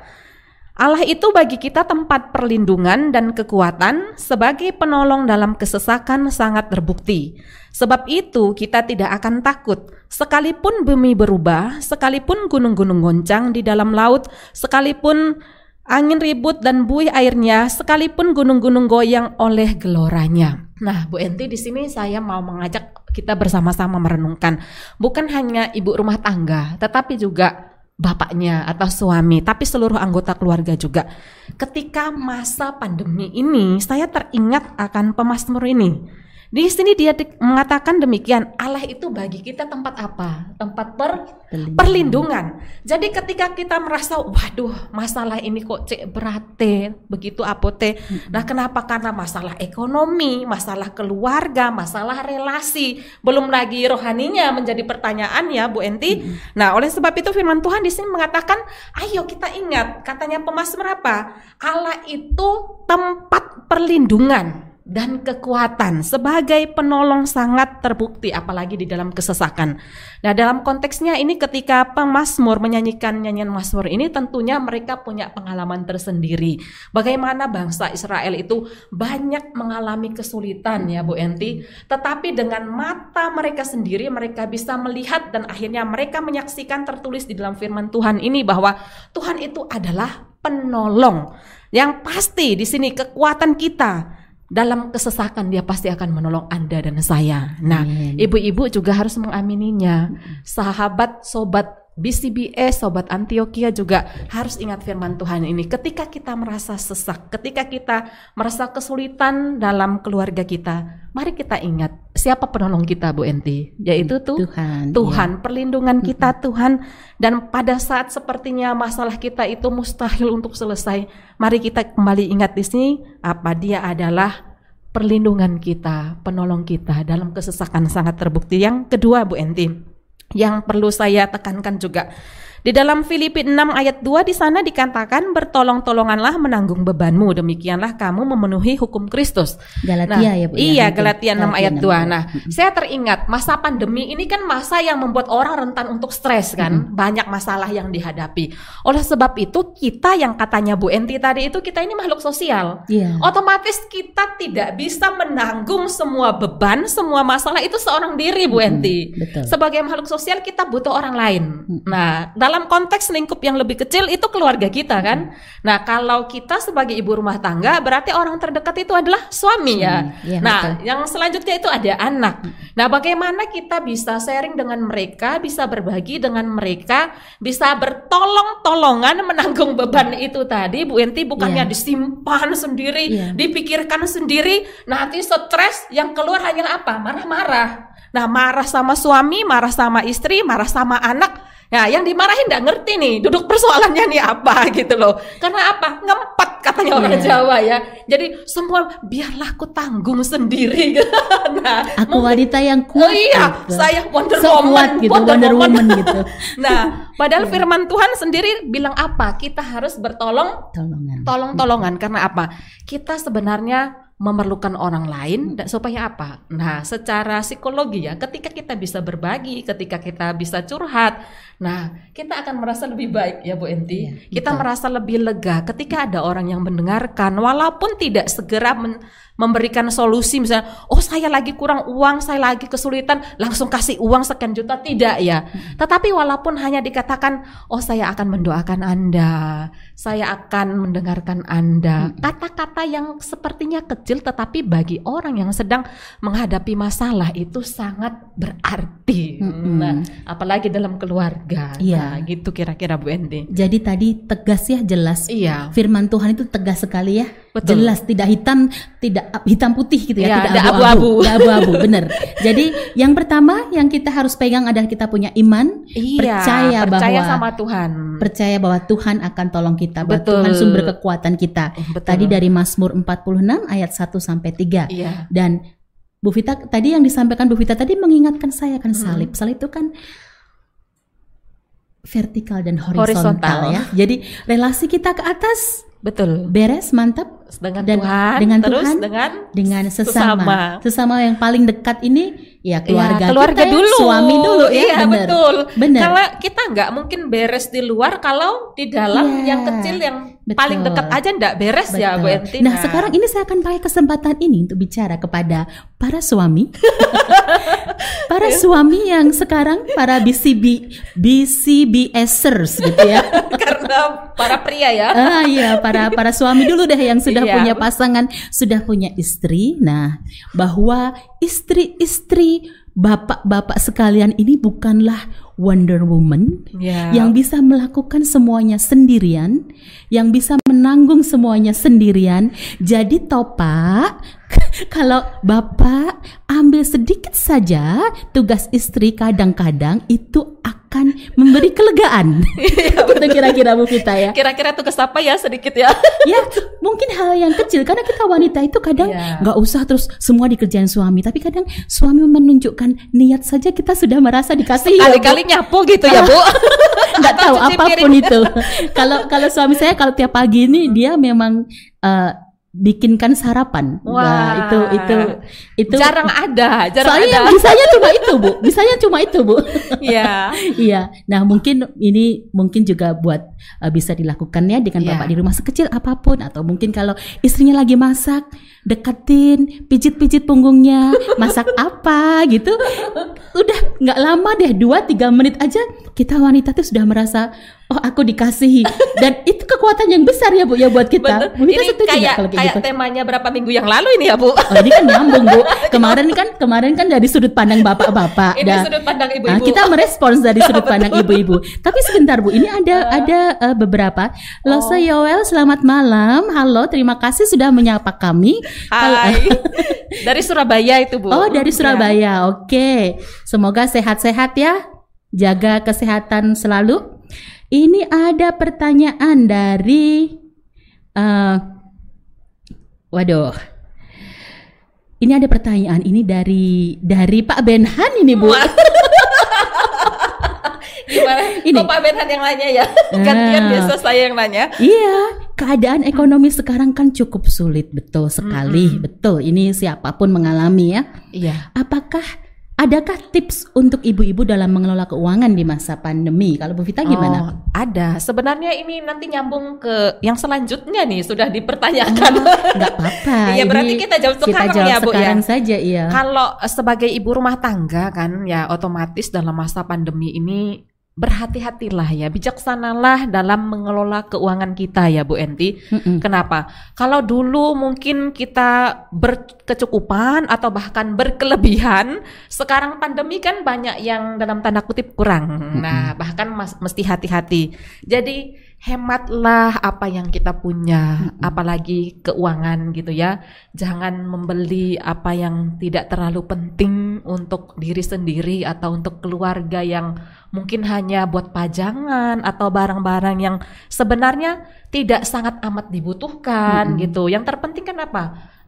Allah itu bagi kita tempat perlindungan dan kekuatan sebagai penolong dalam kesesakan sangat terbukti. Sebab itu kita tidak akan takut sekalipun bumi berubah, sekalipun gunung-gunung goncang di dalam laut, sekalipun angin ribut dan buih airnya, sekalipun gunung-gunung goyang oleh geloranya. Nah, Bu Enti di sini saya mau mengajak kita bersama-sama merenungkan bukan hanya ibu rumah tangga, tetapi juga bapaknya atau suami, tapi seluruh anggota keluarga juga. Ketika masa pandemi ini, saya teringat akan pemazmur ini. Di sini dia di- mengatakan demikian, Allah itu bagi kita tempat apa? Tempat per Perlindungan. perlindungan. Jadi ketika kita merasa, waduh, masalah ini kok cek berate, begitu apote. Nah, kenapa? Karena masalah ekonomi, masalah keluarga, masalah relasi, belum lagi rohaninya menjadi pertanyaan ya, Bu Enti. Nah, oleh sebab itu firman Tuhan di sini mengatakan, ayo kita ingat, katanya pemazmur apa? Allah itu tempat perlindungan dan kekuatan sebagai penolong sangat terbukti apalagi di dalam kesesakan. Nah, dalam konteksnya ini ketika pemazmur menyanyikan nyanyian mazmur ini tentunya mereka punya pengalaman tersendiri. Bagaimana bangsa Israel itu banyak mengalami kesulitan ya Bu Enti, tetapi dengan mata mereka sendiri mereka bisa melihat dan akhirnya mereka menyaksikan tertulis di dalam firman Tuhan ini bahwa Tuhan itu adalah penolong. Yang pasti di sini kekuatan kita dalam kesesakan dia pasti akan menolong Anda dan saya. Nah, ibu-ibu juga harus mengamininya. Sahabat, sobat BCBS, sobat Antioquia juga harus ingat firman Tuhan ini. Ketika kita merasa sesak, ketika kita merasa kesulitan dalam keluarga kita, mari kita ingat siapa penolong kita, Bu Enti, yaitu tuh Tuhan. Tuhan, perlindungan kita Tuhan dan pada saat sepertinya masalah kita itu mustahil untuk selesai, mari kita kembali ingat di sini apa dia adalah perlindungan kita, penolong kita dalam kesesakan sangat terbukti. Yang kedua Bu Enti, yang perlu saya tekankan juga di dalam Filipi 6 ayat 2 di sana dikatakan bertolong-tolonganlah menanggung bebanmu demikianlah kamu memenuhi hukum Kristus. Galatia Nah, ya Bu. Iya, ya? Galatia 6 ayat 2. ya. Nah, saya teringat masa pandemi ini kan masa yang membuat orang rentan untuk stres kan, banyak masalah yang dihadapi. Oleh sebab itu kita yang katanya Bu Enti tadi itu kita ini makhluk sosial. Iya. Otomatis kita tidak bisa menanggung semua beban, semua masalah itu seorang diri Bu Enti. betul. Sebagai makhluk sosial kita butuh orang lain. Nah, dalam konteks lingkup yang lebih kecil itu keluarga kita kan. Nah, kalau kita sebagai ibu rumah tangga berarti orang terdekat itu adalah suami ya. Suami, iya, nah, betul. yang selanjutnya itu ada anak. Nah, bagaimana kita bisa sharing dengan mereka, bisa berbagi dengan mereka, bisa bertolong-tolongan menanggung beban itu tadi, Bu Enti bukannya Iya. disimpan sendiri, Iya. dipikirkan sendiri, nanti stres yang keluar hanya apa? Marah-marah. Nah, marah sama suami, marah sama istri, marah sama anak. Nah, yang dimarahin nggak ngerti nih, duduk persoalannya nih apa gitu loh. Karena apa? Ngempet katanya orang Iya. Jawa ya. Jadi semua biarlah aku tanggung sendiri. nah, Aku wanita yang Oh kuat. iya, gitu. saya Wonder So Woman, gitu, Wonder Woman gitu. Nah, padahal firman Tuhan sendiri bilang apa? Kita harus bertolong Tolongan. tolong-tolongan karena apa? Kita sebenarnya memerlukan orang lain dan supaya apa? Nah, secara psikologi ya, ketika kita bisa berbagi, ketika kita bisa curhat, nah, kita akan merasa lebih baik ya Bu Enti. Iya, kita betul. merasa lebih lega ketika ada orang yang mendengarkan walaupun tidak segera men- memberikan solusi misalnya, oh saya lagi kurang uang, saya lagi kesulitan, langsung kasih uang sekian juta tidak ya. Tetapi walaupun hanya dikatakan, oh saya akan mendoakan Anda, saya akan mendengarkan Anda. Kata-kata yang sepertinya kecil tetapi bagi orang yang sedang menghadapi masalah itu sangat berarti. Mm-mm. Nah, apalagi dalam keluarga. Iya. Nah, gitu kira-kira Bu Endi. Jadi tadi tegas ya jelas. Iya. Firman Tuhan itu tegas sekali ya. Betul. Jelas tidak hitam, tidak hitam putih gitu ya, Iya, tidak abu-abu. Tidak abu-abu, bener. Jadi yang pertama yang kita harus pegang adalah kita punya iman, Iya, percaya, percaya bahwa sama Tuhan. percaya bahwa Tuhan akan tolong kita, bahwa Betul. Tuhan sumber kekuatan kita. Betul. Tadi dari Mazmur 46 ayat 1 sampai 3. Iya. Dan Bu Vita tadi yang disampaikan Bu Vita tadi mengingatkan saya kan salib. Salib itu kan vertikal dan horizontal, Horizontal. ya. Jadi relasi kita ke atas Betul. beres mantap Dengan Dan Tuhan, dengan terus Tuhan, dengan dengan sesama. Sesama. Sesama yang paling dekat ini ya keluarga, Ya, keluarga kita ya, dulu, suami dulu ya, iya bener. betul. Bener. Kalau kita nggak mungkin beres di luar, kalau di dalam Iya, yang kecil yang betul. paling dekat aja nggak beres ya Bu Betul. Enti. Nah, sekarang ini saya akan pakai kesempatan ini untuk bicara kepada para suami, para suami yang sekarang para BCB BCBSers gitu ya. karena para pria ya. ah iya, para para suami dulu deh yang sudah Iya. punya pasangan, sudah punya istri. Nah, bahwa istri-istri bapak-bapak sekalian ini bukanlah Wonder Woman Ya. yang bisa melakukan semuanya sendirian, yang bisa menanggung semuanya sendirian. Jadi topak, kalau bapak ambil sedikit saja tugas istri kadang-kadang itu akan memberi kelegaan. Itu kira-kira Bu Vita ya. Kira-kira tugas apa ya sedikit ya? Ya mungkin hal yang kecil karena kita wanita itu kadang Iya. nggak usah terus semua dikerjain suami, tapi kadang suami menunjukkan niat saja kita sudah merasa dikasih. ya. Kali-kali nyapu gitu ya Bu. nggak tahu apa pun piring. itu. Kalau kalau suami saya kalau tiap pagi ini dia memang eh, bikinkan sarapan. Wah, Wah. itu itu itu jarang ada, jarang Soalnya ada. bisanya cuma itu, Bu. Bisanya cuma itu, Bu. Iya. Iya. Nah, mungkin ini mungkin juga buat eh, bisa dilakukan ya dengan Iya. Bapak di rumah sekecil apa pun atau mungkin kalau istrinya lagi masak, deketin, pijit-pijit punggungnya, masak apa gitu. Udah nggak lama deh, 2 3 menit aja kita wanita tuh sudah merasa oh aku dikasihi dan itu kekuatan yang besar ya Bu ya buat kita. Betul. Bu Ini setuju kayak kalau kayak kayak gitu? temanya berapa minggu yang lalu ini ya Bu. Oh ini kan nyambung bu. Kemarin kan kemarin kan dari sudut pandang bapak-bapak. Ini Dah. sudut pandang Nah, ibu-ibu. kita merespons dari sudut pandang ibu-ibu. Tapi sebentar bu, ini ada ada eh, beberapa. Lose Yoel, selamat malam. Halo, terima kasih sudah menyapa kami. Hai. Dari Surabaya itu Bu. Oh dari Ya. Surabaya, oke. Semoga sehat-sehat ya. Jaga kesehatan selalu. Ini ada pertanyaan dari, eh, waduh. Ini ada pertanyaan ini dari dari Pak Benhan ini bu. Gimana? Ini. Kok Pak Benhan yang nanya ya? Gantian Ah. biasa saya yang nanya. Iya, keadaan ekonomi sekarang kan cukup sulit, betul sekali, betul. Ini siapa pun mengalami ya. Iya. Apakah adakah tips untuk ibu-ibu dalam mengelola keuangan di masa pandemi? Kalau Bu Vita gimana? Oh, ada. Sebenarnya ini nanti nyambung ke yang selanjutnya nih sudah dipertanyakan. Nggak apa-apa. Iya, berarti kita jawab kita sekarang jawab ya, Bu, ya? sekarang saja, iya. Kalau sebagai ibu rumah tangga kan ya otomatis dalam masa pandemi ini berhati-hatilah ya, bijaksanalah dalam mengelola keuangan kita ya Bu Enti. Mm-mm. Kenapa? Kalau dulu mungkin kita berkecukupan atau bahkan berkelebihan, sekarang pandemi kan banyak yang dalam tanda kutip kurang. Nah, bahkan mas- mesti hati-hati. Jadi hematlah apa yang kita punya, apalagi keuangan gitu ya. Jangan membeli apa yang tidak terlalu penting untuk diri sendiri atau untuk keluarga yang mungkin hanya buat pajangan atau barang-barang yang sebenarnya tidak sangat amat dibutuhkan gitu. Yang terpenting kan apa?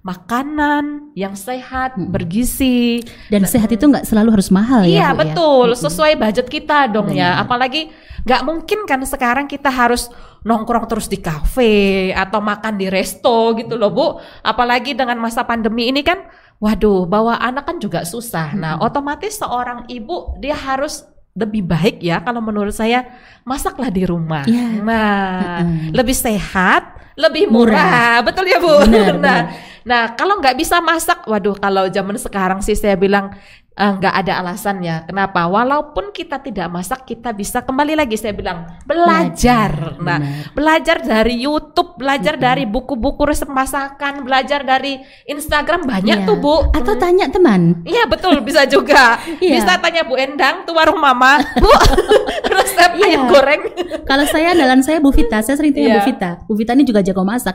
Makanan yang sehat, bergizi, Dan sehat itu nggak selalu harus mahal ya. Iya ya? betul, sesuai budget kita dong ya. Benar. Apalagi nggak mungkin kan sekarang kita harus nongkrong terus di kafe atau makan di resto gitu loh bu. Apalagi dengan masa pandemi ini kan, waduh, bawa anak kan juga susah. Nah otomatis seorang ibu dia harus lebih baik ya kalau menurut saya masaklah di rumah. Iya. Nah Mm-mm. lebih sehat, lebih Murah. murah, betul ya bu. Benar, nah, benar. Nah, kalau nggak bisa masak, waduh, kalau zaman sekarang sih saya bilang eh, nggak ada alasannya. Kenapa? Walaupun kita tidak masak, kita bisa kembali lagi saya bilang belajar. Belajar, Nah, benar. belajar dari YouTube, belajar dari buku-buku resep masakan, belajar dari Instagram banyak Iya. tuh bu. Atau tanya teman. Iya betul bisa juga. Iya. Bisa tanya Bu Endang tuh warung Mama, Bu resep Iya. ayam goreng. Kalau saya andalan saya Bu Vita, saya sering tanya Iya. Bu Vita. Bu Vita ini juga jago masak.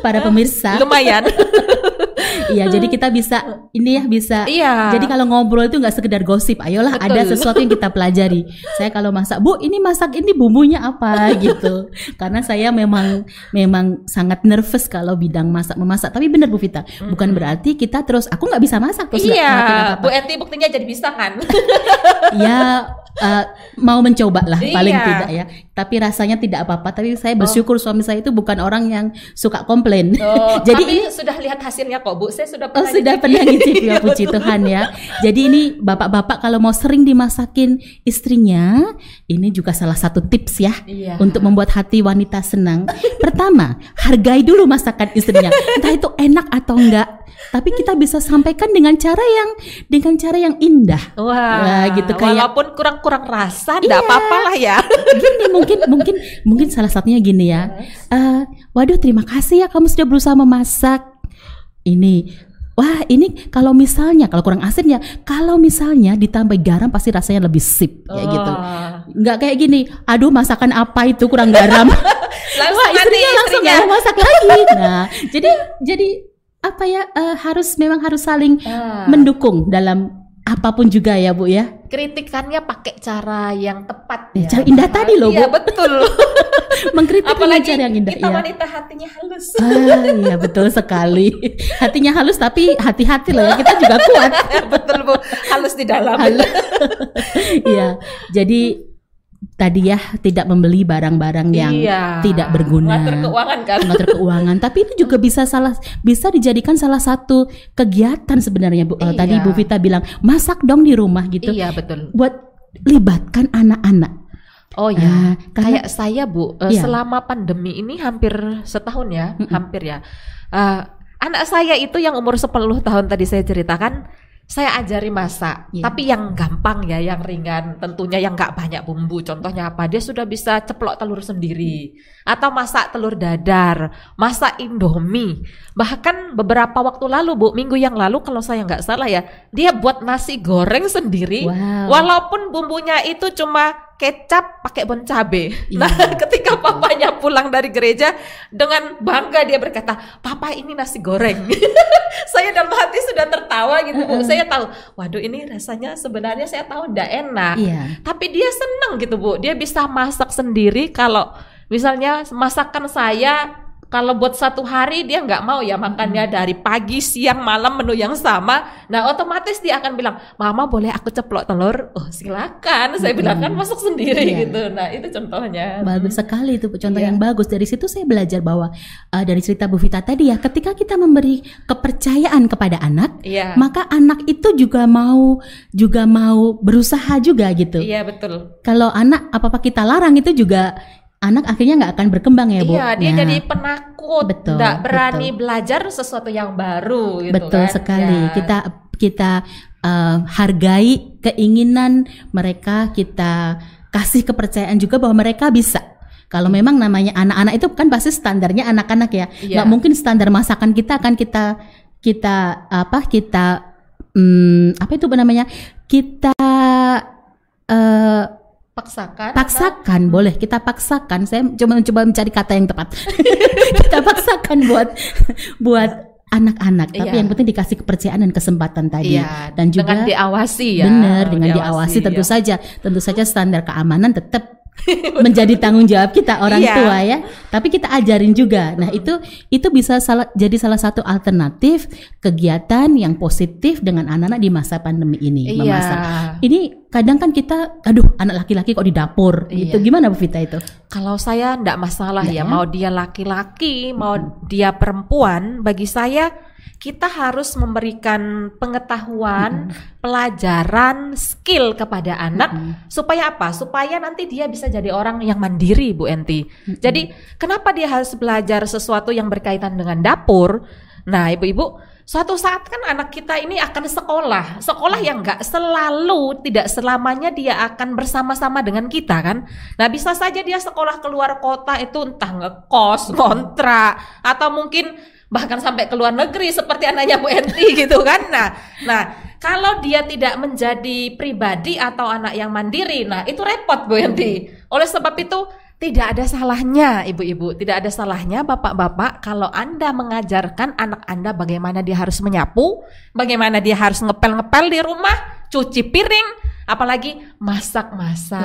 Para pemirsa. Lumayan. Iya, jadi kita bisa ini ya bisa. Iya. Jadi kalau ngobrol itu nggak sekedar gosip, ayolah Betul. ada sesuatu yang kita pelajari. Saya kalau masak, Bu, ini masak ini bumbunya apa gitu. Karena saya memang memang sangat nervous kalau bidang masak memasak. Tapi benar Bu Vita, bukan berarti kita terus aku nggak bisa masak terus nggak ngelakuin Iya, apa-apa. Bu Enti buktinya jadi bisa kan? ya eh, mau mencoba lah paling Iya. tidak ya. Tapi rasanya tidak apa-apa. Tapi saya bersyukur suami saya itu bukan orang yang suka komplain. Oh, Jadi ini sudah lihat hasilnya kok Bu. Saya sudah Oh pernah sudah nyicip. pernah ngicip ya puji. Tuhan ya. Jadi ini bapak-bapak kalau mau sering dimasakin istrinya, ini juga salah satu tips ya Iya. untuk membuat hati wanita senang. Pertama, hargai dulu masakan istrinya. Entah itu enak atau enggak, tapi kita bisa sampaikan dengan cara yang dengan cara yang indah. Wah, Wah, gitu, kayak- walaupun kurang-kurang rasa, enggak Iya. apa-apa lah ya. Gini mungkin mungkin mungkin salah satunya gini ya. Eh, waduh terima kasih ya kamu sudah berusaha memasak. Ini Wah ini kalau misalnya kalau kurang asin ya kalau misalnya ditambah garam pasti rasanya lebih sip kayak gitu Wah. nggak kayak gini aduh masakan apa itu kurang garam Langsung Wah, istrinya langsung istrinya. masak lagi nah jadi jadi apa ya eh, harus memang harus saling Ah. mendukung dalam apa pun juga ya bu ya kritikannya pakai cara yang tepat Ya, ya. cara indah tadi loh, Iya, Bu. betul. mengkritik dengan Apalagi cara yang indah kita ya. wanita hatinya halus. Ah, iya betul sekali. Hatinya halus tapi hati-hati loh ya kita juga kuat. betul Bu, halus di dalam. Iya. Jadi tadi ya tidak membeli barang-barang yang Iya. tidak berguna. Ngatur keuangan kan. Mengatur keuangan, tapi itu juga bisa salah bisa dijadikan salah satu kegiatan sebenarnya Bu. Eh, Tadi Iya. Bu Vita bilang masak dong di rumah gitu. Iya, betul. Buat libatkan anak-anak. Oh ya, karena- kayak saya Bu, eh, Iya. selama pandemi ini hampir setahun ya, hampir ya. Eh, anak saya itu yang umur 10 tahun tadi saya ceritakan, saya ajari masak, Iya. tapi yang gampang ya, yang ringan, tentunya yang nggak banyak bumbu. Contohnya apa? Dia sudah bisa ceplok telur sendiri, atau masak telur dadar, masak indomie. Bahkan beberapa waktu lalu Bu, minggu yang lalu kalau saya nggak salah ya, dia buat nasi goreng sendiri, Wow. walaupun bumbunya itu cuma kecap pakai bon cabe. Iya. Nah, ketika papanya pulang dari gereja dengan bangga dia berkata, "Papa ini nasi goreng." saya dalam hati sudah tertawa gitu, Bu. Saya tahu, waduh ini rasanya sebenarnya saya tahu ndak enak. Iya. Tapi dia senang gitu, Bu. Dia bisa masak sendiri kalau misalnya masakan saya kalau buat satu hari dia nggak mau ya makannya dari pagi, siang, malam menu yang sama. Nah otomatis dia akan bilang, Mama boleh aku ceplok telur? Oh silakan. Saya bilang kan masak sendiri Iya. gitu. Nah itu contohnya. Bagus sekali itu contoh Iya. yang bagus. Dari situ saya belajar bahwa uh, dari cerita Bu Vita tadi ya, ketika kita memberi kepercayaan kepada anak, Iya. maka anak itu juga mau juga mau berusaha juga gitu. Iya betul. Kalau anak apa apa kita larang itu juga anak akhirnya nggak akan berkembang ya Bu. Iya dia Nah, jadi penakut, Betul, nggak berani belajar sesuatu yang baru gitu betul kan. sekali. Ya. Kita kita uh, hargai keinginan mereka, kita kasih kepercayaan juga bahwa mereka bisa. Kalau memang namanya anak-anak itu kan pasti standarnya anak-anak ya. Iya. Nggak mungkin standar masakan kita akan kita kita apa kita hmm, apa itu namanya kita eh paksakan paksakan boleh. Kita paksakan. Saya coba mencoba mencari kata yang tepat. Kita paksakan buat buat anak-anak. Tapi Iya. yang penting dikasih kepercayaan dan kesempatan tadi. Iya, dan juga dengan diawasi ya. Benar dengan diawasi, tentu ya. saja tentu saja standar keamanan tetap menjadi tanggung jawab kita orang Iya. tua ya tapi kita ajarin juga nah itu itu bisa salah jadi salah satu alternatif kegiatan yang positif dengan anak-anak di masa pandemi ini Iya. memasak ini kadang kan kita aduh anak laki-laki kok di dapur Iya. itu gimana Bu Vita itu Kalau saya ndak masalah Nggak ya, ya? mau dia laki-laki, mau dia perempuan, bagi saya kita harus memberikan pengetahuan, pelajaran, skill kepada anak supaya apa? Supaya nanti dia bisa jadi orang yang mandiri, Bu Enti. Jadi, kenapa dia harus belajar sesuatu yang berkaitan dengan dapur? Nah, Ibu-ibu, suatu saat kan anak kita ini akan sekolah. Sekolah yang nggak selalu, tidak selamanya dia akan bersama-sama dengan kita kan. Nah, bisa saja dia sekolah keluar kota itu entah ngekos, kontrak, atau mungkin bahkan sampai ke luar negeri seperti anaknya Bu Enti gitu kan. Nah, nah kalau dia tidak menjadi pribadi atau anak yang mandiri, nah itu repot Bu Enti. Oleh sebab itu tidak ada salahnya ibu-ibu, tidak ada salahnya bapak-bapak kalau Anda mengajarkan anak Anda bagaimana dia harus menyapu, bagaimana dia harus ngepel-ngepel di rumah, cuci piring, apalagi masak-masak.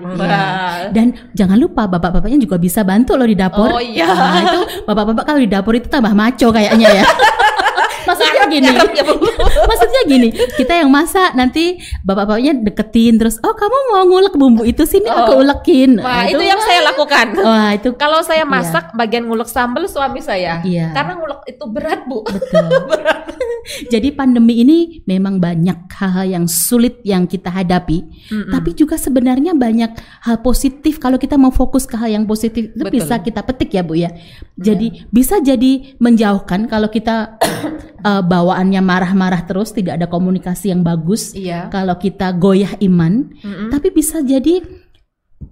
Wah. iya. Dan jangan lupa bapak-bapaknya juga bisa bantu loh di dapur. Oh, iya. Nah, itu bapak-bapak kalau di dapur itu tambah maco kayaknya ya. Maksudnya gini. ya. Maksudnya gini, kita yang masak nanti bapak-bapaknya deketin terus, "Oh, kamu mau ngulek bumbu itu sini aku Oh. ulekin." Wah, Nah, itu yang saya lakukan. Wah, itu Kalau saya masak bagian ngulek sambal suami saya. Iya. Karena ngulek itu berat, Bu. betul. Jadi pandemi ini memang banyak hal-hal yang sulit yang kita hadapi, Mm-mm. tapi juga sebenarnya banyak hal positif kalau kita mau fokus ke hal yang positif itu Betul. bisa kita petik ya Bu ya. Jadi bisa jadi menjauhkan kalau kita eh, bawaannya marah-marah terus tidak ada komunikasi yang bagus. Iya. Kalau kita goyah iman, Mm-mm. tapi bisa jadi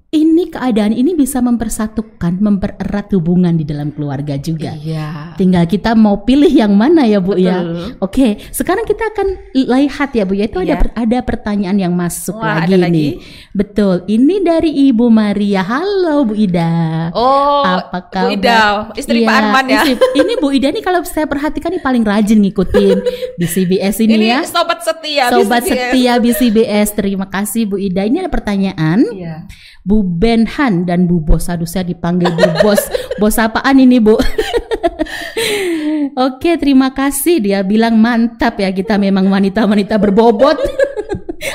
ini keadaan ini bisa mempersatukan, mempererat hubungan di dalam keluarga juga. Iya. Tinggal kita mau pilih yang mana ya Bu ya. Betul. Oke, sekarang kita akan lihat ya Bu ya. Itu ada Iya. per- ada pertanyaan yang masuk Wah, lagi ada nih. lagi? Betul. Ini dari Ibu Maria. Halo Bu Ida. Oh, Apa Bu kabar? Ida, istri Pak Iya, Arman ya. istri- ini Bu Ida nih kalau saya perhatikan nih paling rajin ngikutin di CBS ini, Ini ya. sobat setia. Sobat BCBS. setia BCBS. Terima kasih Bu Ida. Ini ada pertanyaan. Iya. Bu Benhan dan Bu Bos. Aduh saya dipanggil Bu Bos. Bos apaan ini Bu? Oke terima kasih dia bilang mantap ya kita memang wanita-wanita berbobot.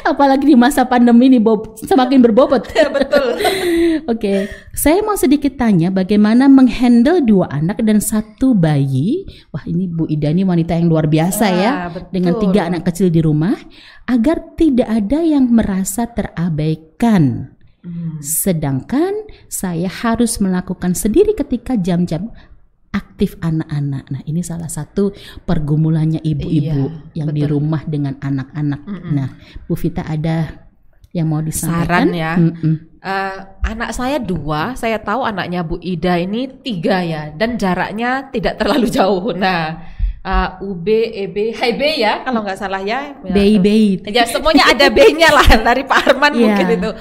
Apalagi di masa pandemi ini bob, semakin berbobot. Ya, betul. Oke, saya mau sedikit tanya bagaimana menghandle dua anak dan satu bayi. Wah ini Bu Ida ini wanita yang luar biasa ya betul. dengan tiga anak kecil di rumah agar tidak ada yang merasa terabaikan. Hmm. Sedangkan saya harus melakukan sendiri ketika jam-jam aktif anak-anak. Nah, ini salah satu pergumulannya ibu-ibu Iya, yang di betul. rumah dengan anak-anak. Nah, Bu Vita ada yang mau disampaikan? Saran ya. Mm-mm. Eh, anak saya dua, saya tahu anaknya Bu Ida ini tiga ya, dan jaraknya tidak terlalu jauh. Nah, eh, UB, EB, HB ya, kalau nggak salah ya. Ya, Bayi-bayi. Ya semuanya ada B-nya lah dari Pak Arman Iya. mungkin itu.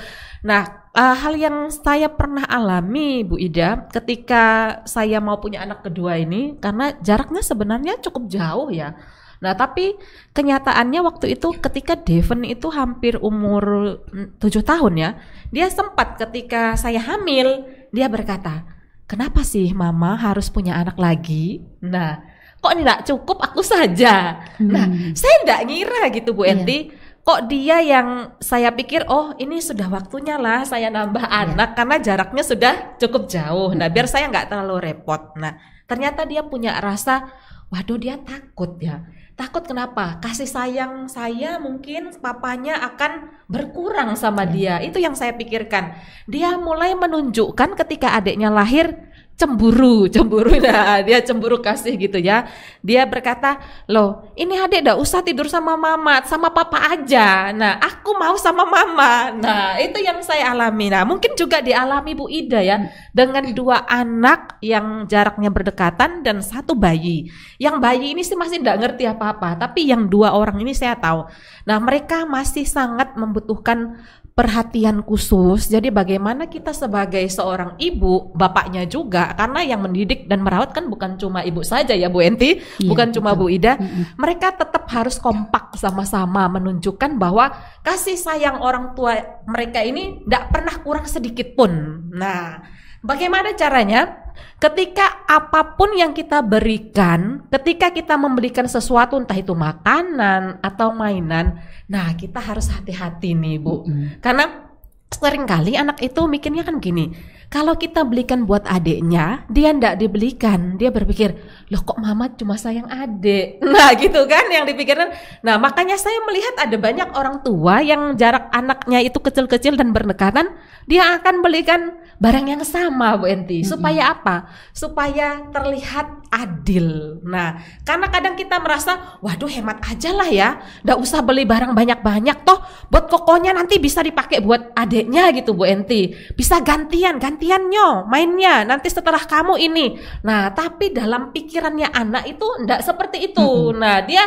Nah, eh, hal yang saya pernah alami Bu Ida ketika saya mau punya anak kedua ini karena jaraknya sebenarnya cukup jauh ya. Nah, tapi kenyataannya waktu itu ketika Devon itu hampir umur mm, tujuh tahun ya, dia sempat ketika saya hamil, dia berkata, kenapa sih mama harus punya anak lagi? Nah, kok tidak cukup aku saja? Nah, saya tidak ngira gitu Bu Iya. Enti, kok dia yang saya pikir, oh ini sudah waktunya lah saya nambah anak karena jaraknya sudah cukup jauh. Nah, biar saya nggak terlalu repot. Nah, ternyata dia punya rasa, waduh dia takut ya. Takut kenapa? Kasih sayang saya mungkin papanya akan berkurang sama dia. Itu yang saya pikirkan. Dia mulai menunjukkan ketika adiknya lahir cemburu, cemburu. Nah, dia cemburu kasih gitu ya. Dia berkata, "Loh, ini adik ndak usah tidur sama mama, sama papa aja. Nah, aku mau sama mama." Nah, itu yang saya alami. Nah, mungkin juga dialami Bu Ida ya dengan dua anak yang jaraknya berdekatan dan satu bayi. Yang bayi ini sih masih ndak ngerti apa-apa, tapi yang dua orang ini saya tahu. Nah, mereka masih sangat membutuhkan perhatian khusus. Jadi bagaimana kita sebagai seorang ibu, bapaknya juga, karena yang mendidik dan merawat kan bukan cuma ibu saja ya Bu Enti, Iya, bukan cuma betul. Bu Ida. Mm-mm. Mereka tetap harus kompak sama-sama menunjukkan bahwa kasih sayang orang tua mereka ini tidak pernah kurang sedikit pun. Nah, bagaimana caranya? Ketika apa pun yang kita berikan, ketika kita memberikan sesuatu entah itu makanan atau mainan, nah kita harus hati-hati nih Bu. Mm-mm. Karena sering kali anak itu mikirnya kan gini, kalau kita belikan buat adiknya, dia ndak dibelikan. Dia berpikir, loh kok mama cuma sayang adik. Nah gitu kan yang dipikirkan. Nah makanya saya melihat ada banyak orang tua yang jarak anaknya itu kecil-kecil dan berdekatan, dia akan belikan barang yang sama Bu Enti. Supaya apa? Supaya terlihat adil. Nah karena kadang kita merasa, waduh hemat aja lah ya, ndak usah beli barang banyak-banyak toh buat kokonya nanti bisa dipakai buat adiknya gitu Bu Enti. Bisa gantian, gantiannya mainnya nanti setelah kamu ini. Nah, tapi dalam pikirannya anak itu ndak seperti itu. Nah, dia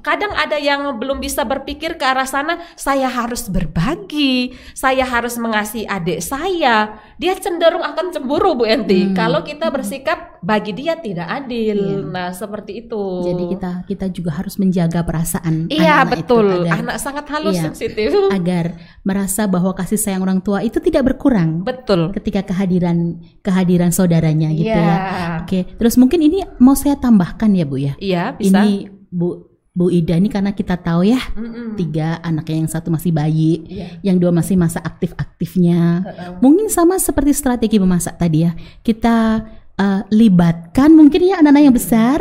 kadang ada yang belum bisa berpikir ke arah sana, saya harus berbagi, saya harus mengasihi adik saya. Dia cenderung akan cemburu Bu Enti Hmm. kalau kita bersikap bagi dia tidak adil. Iya. Nah, seperti itu. Jadi kita kita juga harus menjaga perasaan Iya, itu betul. agar, Anak sangat halus Iya. sensitif. agar merasa bahwa kasih sayang orang tua itu tidak berkurang Betul. ketika kehadiran kehadiran saudaranya gitu Iya. ya. Oke, terus mungkin ini mau saya tambahkan ya Bu ya. Iya, bisa. Ini Bu Bu Ida ini karena kita tahu ya Mm-mm. tiga anaknya yang satu masih bayi, Iya. yang dua masih masa aktif-aktifnya. Heeh. Mungkin sama seperti strategi memasak tadi ya. Kita eh, libatkan mungkin ya anak-anak yang besar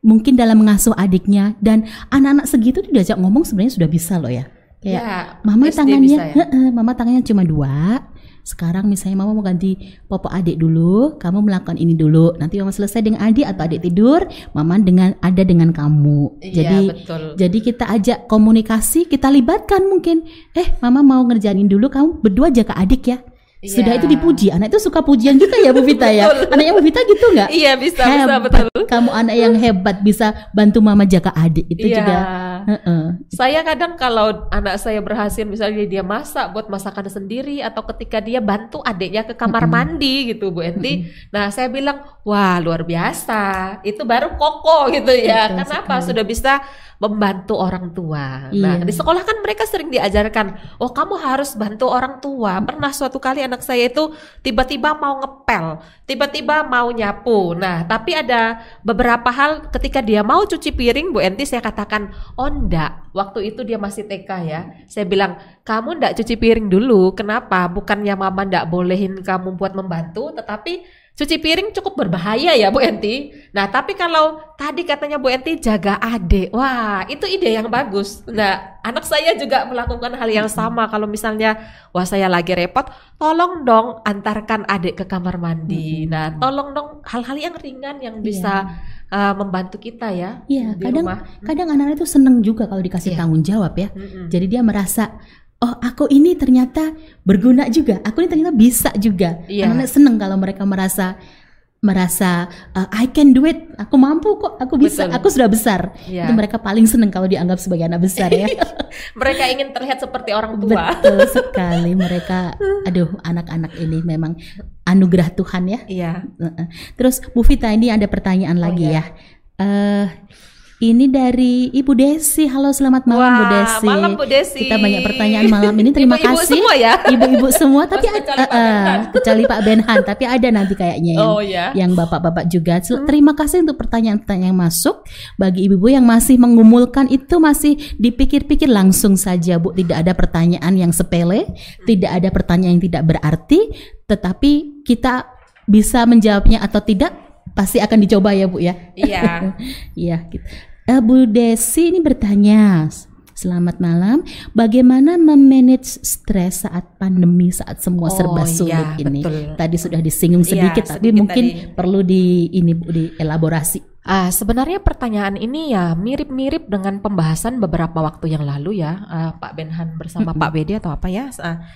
mungkin dalam mengasuh adiknya dan anak-anak segitu tuh diajak ngomong sebenarnya sudah bisa loh ya. Kayak Ya, mama SD tangannya, bisa ya? mama tangannya cuma dua. Sekarang misalnya mama mau ganti popok adik dulu, kamu melakukan ini dulu. Nanti mama selesai dengan adik atau adik tidur, mama dengan ada dengan kamu. Iya, Jadi betul. jadi kita ajak komunikasi, kita libatkan mungkin. Eh, mama mau ngerjain dulu, kamu berdua jaga adik ya. Sudah Iya. itu dipuji. Anak itu suka pujian juga ya Bu Vita ya. Anaknya Bu Vita gitu nggak? Iya, bisa, bisa hebat. betul. Kamu anak yang hebat bisa bantu mama jaga adik. Itu Iya. juga. Heeh. Saya kadang kalau anak saya berhasil misalnya dia masak buat masakan sendiri atau ketika dia bantu adiknya ke kamar mandi gitu Bu Enti. Nah, saya bilang, "Wah, luar biasa. Itu baru koko gitu ya. Betul Kenapa? sekali. Sudah bisa membantu orang tua. Iya. Nah, di sekolah kan mereka sering diajarkan, "Oh, kamu harus bantu orang tua." Pernah suatu kali anak saya itu tiba-tiba mau ngepel, tiba-tiba mau nyapu. Nah, tapi ada beberapa hal ketika dia mau cuci piring, Bu Enti saya katakan, "Oh, ndak." Waktu itu dia masih TK ya. Saya bilang, "Kamu ndak cuci piring dulu. Kenapa? Bukannya mama ndak bolehin kamu buat membantu, tetapi Cuci piring cukup berbahaya ya Bu Enti. Nah tapi kalau tadi katanya Bu Enti jaga adik, wah itu ide yang bagus. Nah anak saya juga melakukan hal yang sama. Kalau misalnya wah saya lagi repot, tolong dong antarkan adik ke kamar mandi. Nah tolong dong hal-hal yang ringan yang bisa uh, membantu kita ya. Iya, di kadang rumah. kadang anak-anak itu seneng juga kalau dikasih Iya. tanggung jawab ya. Mm-mm. Jadi dia merasa Oh aku ini ternyata berguna juga, aku ini ternyata bisa juga. Iya. Anak-anak seneng kalau mereka merasa merasa uh, I can do it, aku mampu kok, aku bisa, Betul. aku sudah besar. Iya. Itu mereka paling seneng kalau dianggap sebagai anak besar ya. Mereka ingin terlihat seperti orang tua. Betul sekali mereka. Aduh, anak-anak ini memang anugerah Tuhan ya. Iya. Terus Bu Vita ini ada pertanyaan Oh, lagi iya. ya. Eh ini dari Ibu Desi. Halo, selamat malam Bu Wah, Desi. malam Bu Desi. Kita banyak pertanyaan malam ini. Terima Ibu-ibu kasih. semua ya? Ibu-ibu semua, tapi ad- kecuali Pak eh, eh, Benhan. kecuali Pak Benhan, tapi ada nanti kayaknya yang Oh ya. yang bapak-bapak juga. Sel- Terima kasih untuk pertanyaan-pertanyaan yang masuk. Bagi ibu-ibu yang masih mengumulkan itu masih dipikir-pikir langsung saja, Bu. Tidak ada pertanyaan yang sepele, tidak ada pertanyaan yang tidak berarti, tetapi kita bisa menjawabnya atau tidak pasti akan dicoba ya, Bu ya. Iya. Iya, gitu. Eh, Bu Desi ini bertanya. Selamat malam. Bagaimana memanage stres saat pandemi saat semua Oh, serba iya, sulit ini? betul. Tadi sudah disinggung Iya, sedikit, tapi sedikit mungkin tadi. perlu di ini Bu dielaborasi. Ah, sebenarnya pertanyaan ini ya mirip-mirip dengan pembahasan beberapa waktu yang lalu ya, ah, Pak Benhan bersama Pak Bedi atau apa ya. Ah,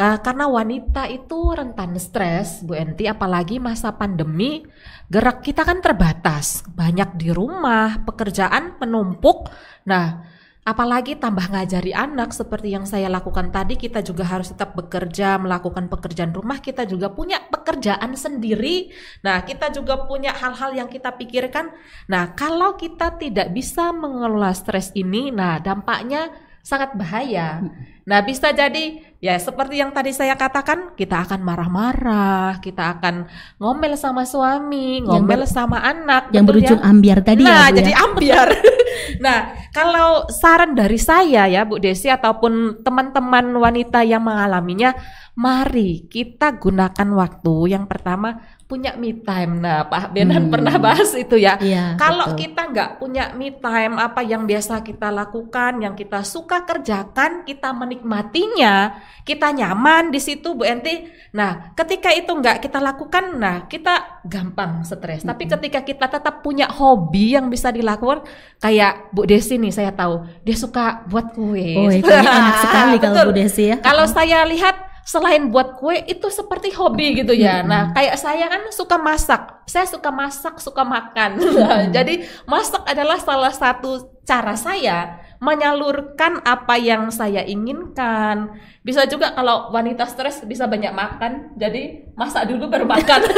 ah, karena wanita itu rentan stres, Bu Enti, apalagi masa pandemi, gerak kita kan terbatas, banyak di rumah, pekerjaan menumpuk. Nah, apalagi tambah ngajari anak seperti yang saya lakukan tadi kita juga harus tetap bekerja melakukan pekerjaan rumah. Kita juga punya pekerjaan sendiri. Nah kita juga punya hal-hal yang kita pikirkan. Nah kalau kita tidak bisa mengelola stres ini nah dampaknya sangat bahaya nah bisa jadi ya seperti yang tadi saya katakan kita akan marah-marah kita akan ngomel sama suami ngomel sama anak yang betul berujung ya? ambiar tadi ya, nah ya? jadi ambiar nah kalau saran dari saya ya Bu Desi ataupun teman-teman wanita yang mengalaminya mari kita gunakan waktu yang pertama punya me time nah Pak Benan Hmm. pernah bahas itu ya Iya, kalau betul. kita nggak punya me time apa yang biasa kita lakukan yang kita suka kerjakan kita menikmatinya kita nyaman di situ Bu Enti nah ketika itu nggak kita lakukan nah kita gampang stres tapi ketika kita tetap punya hobi yang bisa dilakukan kayak Bu Desi nih saya tahu dia suka buat kue Oh, enak sekali kalau. Bu Desi ya. kalau saya lihat selain buat kue itu seperti hobi gitu ya. Nah, kayak saya kan suka masak. Saya suka masak, suka makan. Nah, Jadi masak adalah salah satu cara saya menyalurkan apa yang saya inginkan. Bisa juga kalau wanita stres bisa banyak makan. Jadi masak dulu baru makan.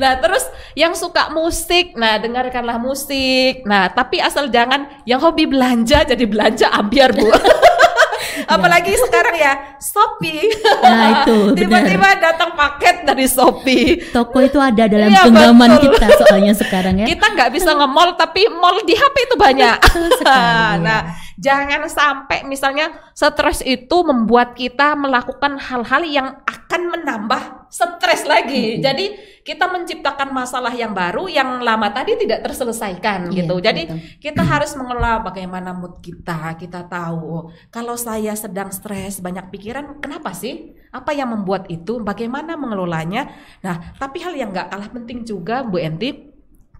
Nah, terus yang suka musik, nah dengarkanlah musik. Nah, tapi asal jangan yang hobi belanja jadi belanja ambiar, Bu. Apalagi sekarang ya Shopee. Nah, itu. Tiba-tiba datang paket dari Shopee. Toko itu ada dalam Iya, genggaman kita soalnya sekarang ya. Kita nggak bisa nge-mall tapi mall di HP itu banyak. nah, jangan sampai misalnya stres itu membuat kita melakukan hal-hal yang akan menambah stres lagi. Jadi kita menciptakan masalah yang baru yang lama tadi tidak terselesaikan Iya, gitu. Jadi betul. kita harus mengelola bagaimana mood kita. Kita tahu oh, kalau saya sedang stres, banyak pikiran, kenapa sih? Apa yang membuat itu? Bagaimana mengelolanya? Nah, tapi hal yang nggak kalah penting juga, Bu Enti,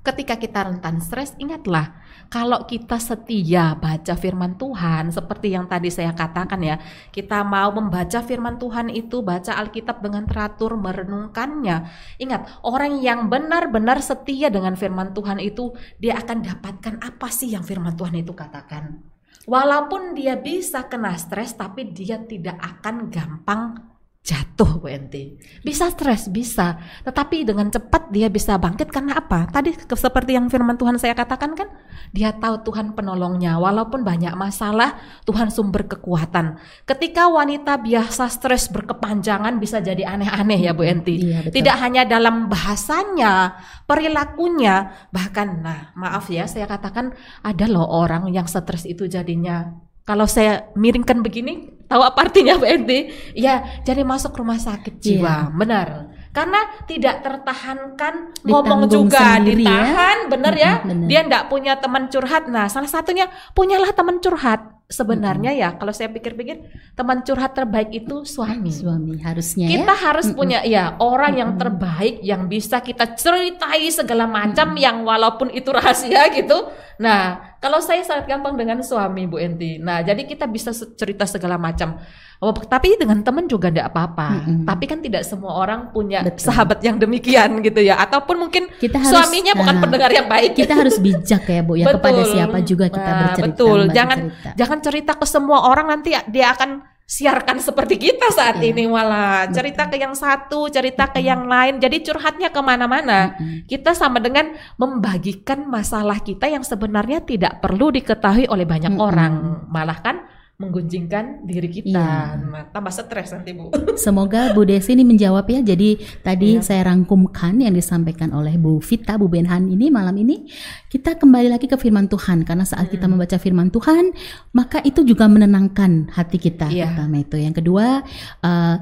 ketika kita rentan stres, ingatlah kalau kita setia baca firman Tuhan, seperti yang tadi saya katakan ya, kita mau membaca firman Tuhan itu, baca Alkitab dengan teratur, merenungkannya. Ingat, orang yang benar-benar setia dengan firman Tuhan itu, dia akan dapatkan apa sih yang firman Tuhan itu katakan. Walaupun dia bisa kena stres, tapi dia tidak akan gampang jatuh Bu Enti. Bisa stres, bisa. Tetapi dengan cepat dia bisa bangkit karena apa? Tadi seperti yang firman Tuhan saya katakan kan, dia tahu Tuhan penolongnya. Walaupun banyak masalah, Tuhan sumber kekuatan. Ketika wanita biasa stres berkepanjangan bisa jadi aneh-aneh ya Bu Enti. Iya, betul. Tidak hanya dalam bahasanya, perilakunya, bahkan nah, maaf ya saya katakan ada loh orang yang stres itu jadinya kalau saya miringkan begini, tahu apa artinya Enti? Ya, jadi masuk rumah sakit jiwa, benar. Karena tidak tertahankan ngomong Ditanggung juga, sendiri ya. ditahan, benar ya. Benar. Dia enggak punya teman curhat. Nah, salah satunya punyalah teman curhat. Sebenarnya ya, kalau saya pikir-pikir, teman curhat terbaik itu suami. Suami harusnya Kita ya. harus punya ya orang yang terbaik yang bisa kita ceritai segala macam yang walaupun itu rahasia gitu. Nah, kalau saya sangat gampang dengan suami Bu Enti. Nah, jadi kita bisa cerita segala macam. Oh, tapi dengan teman juga tidak apa-apa. Mm-mm. Tapi kan tidak semua orang punya Betul. sahabat yang demikian gitu ya. Ataupun mungkin Kita harus- suaminya bukan nah, pendengar yang baik. Kita harus bijak ya Bu ya kepada siapa juga kita Nah, bercerita. Betul. Jangan cerita. jangan cerita ke semua orang nanti dia akan siarkan seperti kita saat Iya. ini malah cerita ke yang satu, cerita ke yang lain. Jadi curhatnya ke mana-mana. Mm-mm. Kita sama dengan membagikan masalah kita yang sebenarnya tidak perlu diketahui oleh banyak Mm-mm. orang, malah kan menggunjingkan diri kita. Iya. Nah, tambah stres nanti bu. Semoga Bu Desi ini menjawab ya. Jadi tadi Iya. saya rangkumkan yang disampaikan oleh Bu Vita, Bu Benhan ini malam ini kita kembali lagi ke firman Tuhan karena saat kita membaca firman Tuhan maka itu juga menenangkan hati kita. Iya. Pertama itu. Yang kedua eh,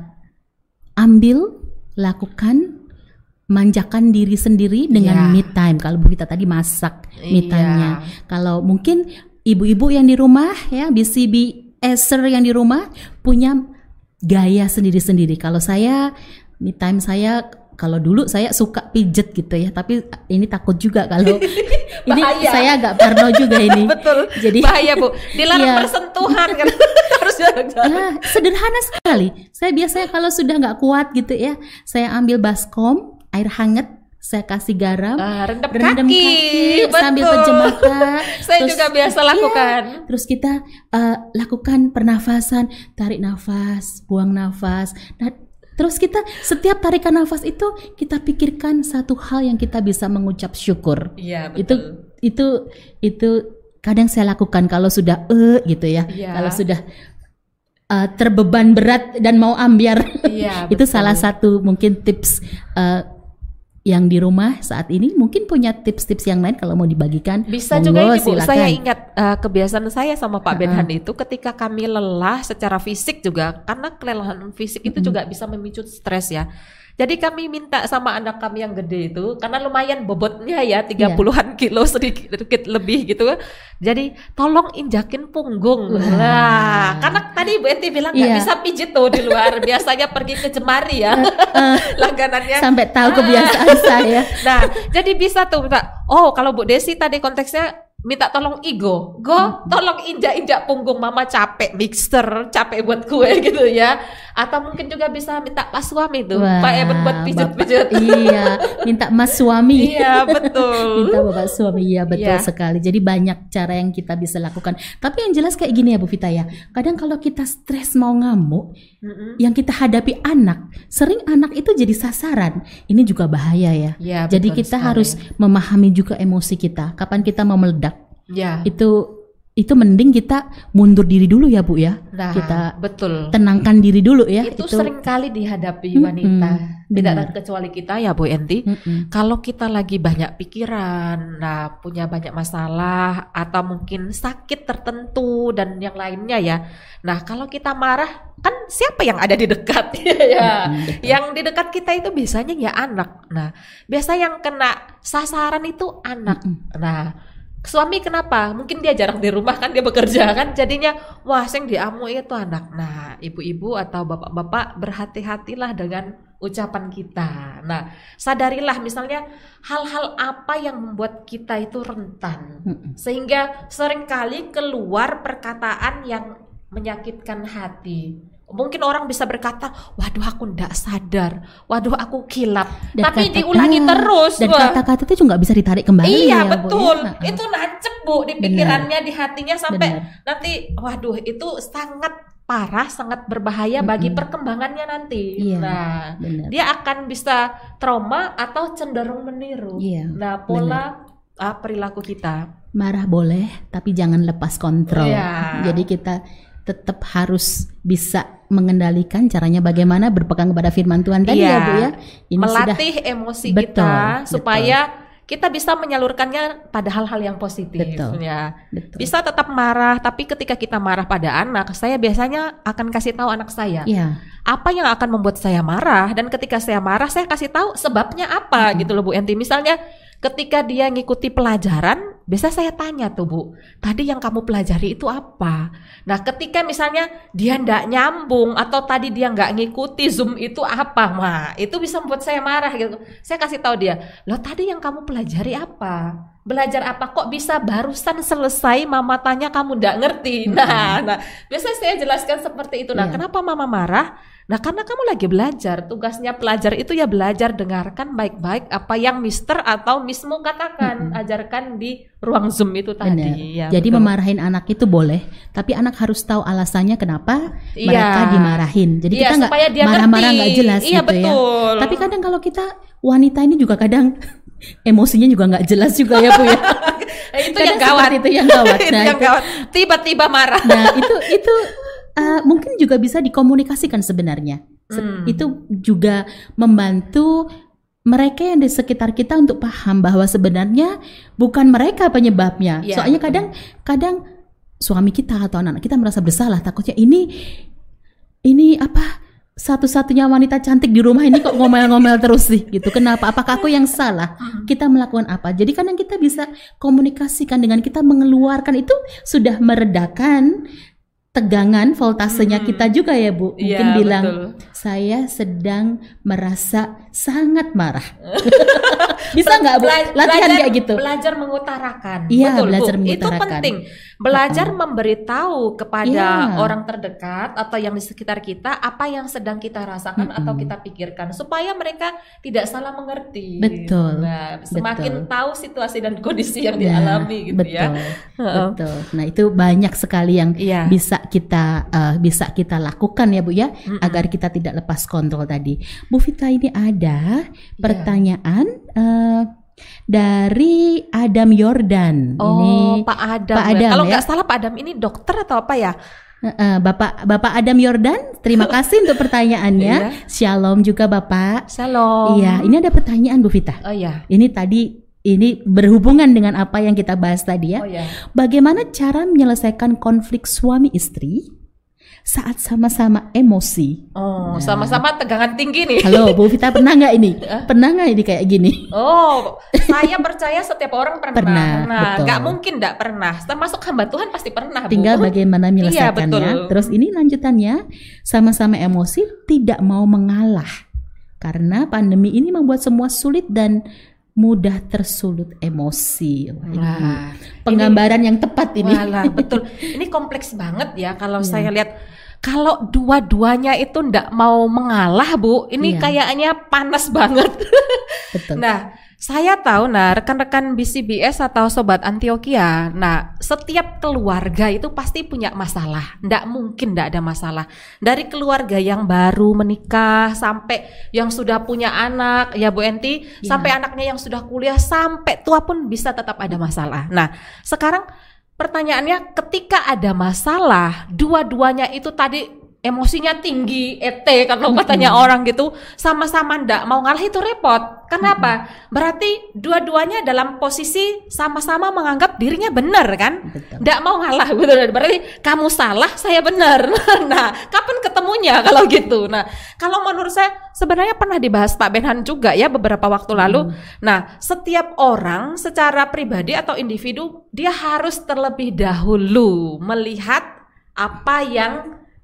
ambil, lakukan manjakan diri sendiri dengan Iya. me time. Kalau Bu Vita tadi masak me Iya. time-nya. Kalau mungkin ibu-ibu yang di rumah ya BCB Eser yang di rumah punya gaya sendiri-sendiri. Kalau saya me time saya kalau dulu saya suka pijet gitu ya, tapi ini takut juga kalau ini Bahaya. saya agak parno juga ini. Betul. Jadi Bahaya bu. Dilarang Iya. bersentuhan kan. Harus jarak-jarak. Ah, sederhana sekali. Saya biasanya kalau sudah nggak kuat gitu ya, saya ambil baskom, air hangat, saya kasih garam, Ah, rendam, rendam kaki, kaki, sambil betul. pejam mata. Saya Terus- juga biasa Iya, lakukan. terus kita eh, lakukan pernafasan, tarik nafas, buang nafas. Nah, terus kita setiap tarikan nafas itu kita pikirkan satu hal yang kita bisa mengucap syukur. Iya, Itu betul. itu itu kadang saya lakukan kalau sudah eh gitu ya. Iya. Kalau sudah eh, terbeban berat dan mau ambiar. Iya, itu salah satu mungkin tips eh, yang di rumah saat ini mungkin punya tips-tips yang lain kalau mau dibagikan Bisa monggo, juga ini Bu, silakan. saya ingat eh, kebiasaan saya sama Pak Ha-ha. Benhan itu ketika kami lelah secara fisik juga karena kelelahan fisik itu juga bisa memicu stres ya. Jadi kami minta sama anak kami yang gede itu karena lumayan bobotnya ya 30-an kilo sedikit, sedikit lebih gitu. Jadi tolong injakin punggung. Wah. Nah, karena tadi Bu Enti bilang nggak Iya. bisa pijit tuh di luar. Biasanya pergi ke Jemari ya. Langganannya. sampai tahu kebiasaan saya Nah, jadi bisa tuh minta. Oh, kalau Bu Desi tadi konteksnya minta tolong Igo, go, tolong injak-injak punggung mama capek mixer, capek buat kue gitu ya. Atau mungkin juga bisa minta Pak suami tuh, Wah, Pak Eben buat pijat-pijat. Iya minta mas suami iya, betul. minta bapak suami iya betul Iya. sekali jadi banyak cara yang kita bisa lakukan tapi yang jelas kayak gini ya Bu Vita ya kadang kalau kita stres mau ngamuk Mm-mm. yang kita hadapi anak sering anak itu jadi sasaran ini juga bahaya ya Iya, jadi kita sekali. harus memahami juga emosi kita kapan kita mau meledak Ya, itu itu mending kita mundur diri dulu ya Bu ya nah, kita betul. tenangkan diri dulu ya itu, sering kali dihadapi wanita, tidak benar. kecuali kita ya Bu Enti. Mm-mm. Kalau kita lagi banyak pikiran, nah punya banyak masalah atau mungkin sakit tertentu dan yang lainnya ya. Nah kalau kita marah, kan siapa yang ada di dekat ya? Mm-mm, betul. Yang di dekat kita itu biasanya ya anak. Nah biasa yang kena sasaran itu anak. Nah suami kenapa? Mungkin dia jarang di rumah kan dia bekerja kan, jadinya wah sing diamu itu anak. Nah ibu-ibu atau bapak-bapak berhati-hatilah dengan ucapan kita. Nah, sadarilah misalnya hal-hal apa yang membuat kita itu rentan. Sehingga sering kali keluar perkataan yang menyakitkan hati. Mungkin orang bisa berkata, "Waduh, aku ndak sadar. Waduh, aku kilap." Dan Tapi kata- diulangi terus. dan kata-kata itu juga nggak bisa ditarik kembali Iya ya Bu, ya. betul, Nah, itu nancep bu di Benar. pikirannya, di hatinya sampai Benar. nanti, waduh itu sangat parah, sangat berbahaya bagi Mm-mm. perkembangannya nanti. Iya, Nah, benar. dia akan bisa trauma atau cenderung meniru. Iya, Nah, pola ah, perilaku kita. marah boleh tapi jangan lepas kontrol. Iya. Jadi kita tetap harus bisa mengendalikan caranya bagaimana berpegang kepada firman Tuhan tadi Iya. ya Bu ya. Ini sudah Melatih emosi Betul, kita betul. supaya kita bisa menyalurkannya pada hal-hal yang positif. Betul. Ya. betul. Bisa tetap marah, tapi ketika kita marah pada anak, saya biasanya akan kasih tahu anak saya. Iya. apa yang akan membuat saya marah dan ketika saya marah saya kasih tahu sebabnya apa gitu loh Bu Enti misalnya ketika dia ngikuti pelajaran biasa saya tanya tuh Bu tadi yang kamu pelajari itu apa? Nah ketika misalnya dia ndak nyambung atau tadi dia nggak ngikuti zoom itu apa nah itu bisa membuat saya marah gitu. Saya kasih tahu dia loh tadi yang kamu pelajari apa? Belajar apa? Kok bisa barusan selesai mama tanya kamu ndak ngerti? Nah nah biasanya saya jelaskan seperti itu. Nah Iya. kenapa mama marah Nah, karena kamu lagi belajar, tugasnya pelajar itu ya belajar dengarkan baik-baik apa yang Mister atau Mismu katakan, ajarkan di ruang Zoom itu tadi. Ya, Jadi betul. memarahin anak itu boleh, tapi anak harus tahu alasannya kenapa Iya. mereka dimarahin. Jadi Iya, kita nggak marah-marah nggak jelas Iya, gitu ya. betul. Tapi kadang kalau kita wanita ini juga kadang emosinya juga nggak jelas juga ya Bu ya. Itu Kadang yang gawat. itu yang gawat. Itu Nah, yang itu- gawat. Tiba-tiba marah. Nah itu itu uh, mungkin juga bisa dikomunikasikan sebenarnya. Se- Hmm. Itu juga membantu mereka yang di sekitar kita untuk paham bahwa sebenarnya bukan mereka penyebabnya. Iya, Soalnya betul. kadang kadang suami kita atau anak-anak kita merasa bersalah takutnya ini ini apa satu-satunya wanita cantik di rumah ini kok ngomel-ngomel terus sih gitu. Kenapa? Apakah aku yang salah? Kita melakukan apa? Jadi kadang kita bisa komunikasikan dengan kita mengeluarkan itu sudah meredakan tegangan voltasenya Hmm. kita juga ya Bu. Mungkin Iya, bilang betul. saya sedang merasa sangat marah. bisa nggak Bu? Latihan belajar- kayak gitu. Belajar mengutarakan. Iya, Betul, belajar Bu. mengutarakan. Itu penting. Belajar memberitahu kepada Iya. orang terdekat atau yang di sekitar kita apa yang sedang kita rasakan atau Mm-mm. kita pikirkan supaya mereka tidak salah mengerti. Betul, Nah, semakin betul. tahu situasi dan kondisi yang Nah, dialami gitu betul, ya. Heeh. Betul. Nah, itu banyak sekali yang Iya. bisa kita eh, bisa kita lakukan ya Bu ya Mm-mm. agar kita tidak lepas kontrol tadi. Bu Vita ini ada Iya. pertanyaan eh, dari Adam Yordan. Oh, ini Pak Adam. Pak ya. Adam Kalau ya. nggak salah Pak Adam ini dokter atau apa ya? Bapak Bapak Adam Yordan, terima kasih untuk pertanyaannya. Iya. Shalom juga Bapak. Shalom. Iya, ini ada pertanyaan Bu Vita. Oh iya. Ini tadi ini berhubungan dengan apa yang kita bahas tadi ya. Oh iya. Bagaimana cara menyelesaikan konflik suami istri saat sama-sama emosi? Oh, Nah. sama-sama tegangan tinggi nih. Halo, Bu Vita pernah nggak ini? Pernah nggak ini kayak gini? Oh, saya percaya setiap orang pernah. Pernah, betul. nggak mungkin nggak pernah. Termasuk hamba Tuhan pasti pernah. Bu. Tinggal bagaimana Iya, menyelesaikannya. betul. Terus ini lanjutannya, sama-sama emosi tidak mau mengalah. Karena pandemi ini membuat semua sulit dan mudah tersulut emosi. Wah, ini Nah, penggambaran yang tepat ini. Walah, betul. Ini kompleks banget ya kalau Iya. saya lihat. Kalau dua-duanya itu ndak mau mengalah, Bu, ini Iya. kayaknya panas banget. Betul. Nah, saya tahu, nah rekan-rekan BCBS atau Sobat Antioquia, nah setiap keluarga itu pasti punya masalah. Ndak mungkin ndak ada masalah. Dari keluarga yang baru menikah sampai yang sudah punya anak, ya Bu Enti, Ya. sampai anaknya yang sudah kuliah sampai tua pun bisa tetap ada masalah. Nah, sekarang pertanyaannya ketika ada masalah, dua-duanya itu tadi emosinya tinggi, ET kalau katanya orang gitu, sama-sama ndak mau ngalah itu repot. Kenapa? Berarti dua-duanya dalam posisi sama-sama menganggap dirinya benar kan? Betul. Ndak mau ngalah gitu. Berarti kamu salah, saya benar. nah, kapan ketemunya kalau gitu? Nah, kalau menurut saya sebenarnya pernah dibahas Pak Benhan juga ya beberapa waktu lalu. Nah, setiap orang secara pribadi atau individu dia harus terlebih dahulu melihat apa yang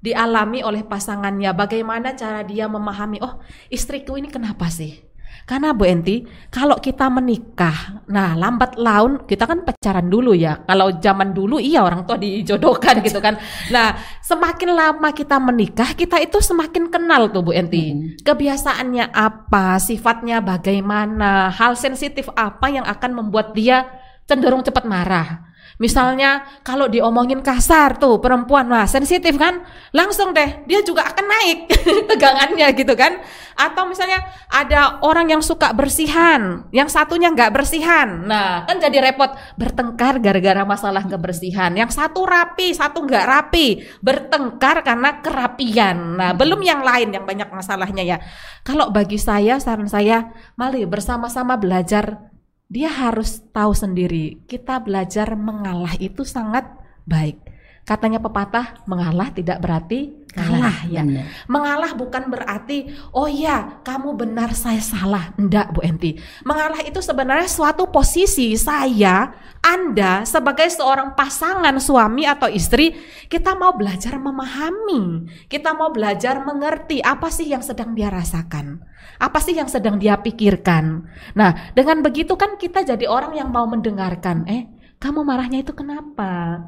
dialami oleh pasangannya, bagaimana cara dia memahami, oh istriku ini kenapa sih? Karena Bu Enti, kalau kita menikah, nah lambat laun kita kan pacaran dulu ya. Kalau zaman dulu iya orang tua dijodohkan gitu kan. Nah, semakin lama kita menikah, kita itu semakin kenal tuh Bu Enti. Hmm. Kebiasaannya apa, sifatnya bagaimana, hal sensitif apa yang akan membuat dia cenderung cepat marah. Misalnya kalau diomongin kasar tuh perempuan wah sensitif kan? Langsung deh dia juga akan naik tegangannya gitu kan? Atau misalnya ada orang yang suka bersihan yang satunya nggak bersihan. Nah kan jadi repot. Bertengkar gara-gara masalah kebersihan. Yang satu rapi satu nggak rapi. Bertengkar karena kerapian. Nah belum yang lain yang banyak masalahnya ya. Kalau bagi saya saran saya mari bersama-sama belajar dia harus tahu sendiri. Kita belajar mengalah itu sangat baik. Katanya pepatah, mengalah tidak berarti kalah ya. benar. Mengalah bukan berarti oh ya kamu benar saya salah. Enggak Bu Enti. Mengalah itu sebenarnya suatu posisi saya, Anda sebagai seorang pasangan suami atau istri, kita mau belajar memahami. Kita mau belajar mengerti apa sih yang sedang dia rasakan. Apa sih yang sedang dia pikirkan. Nah, dengan begitu kan kita jadi orang yang mau mendengarkan. Eh, kamu marahnya itu kenapa?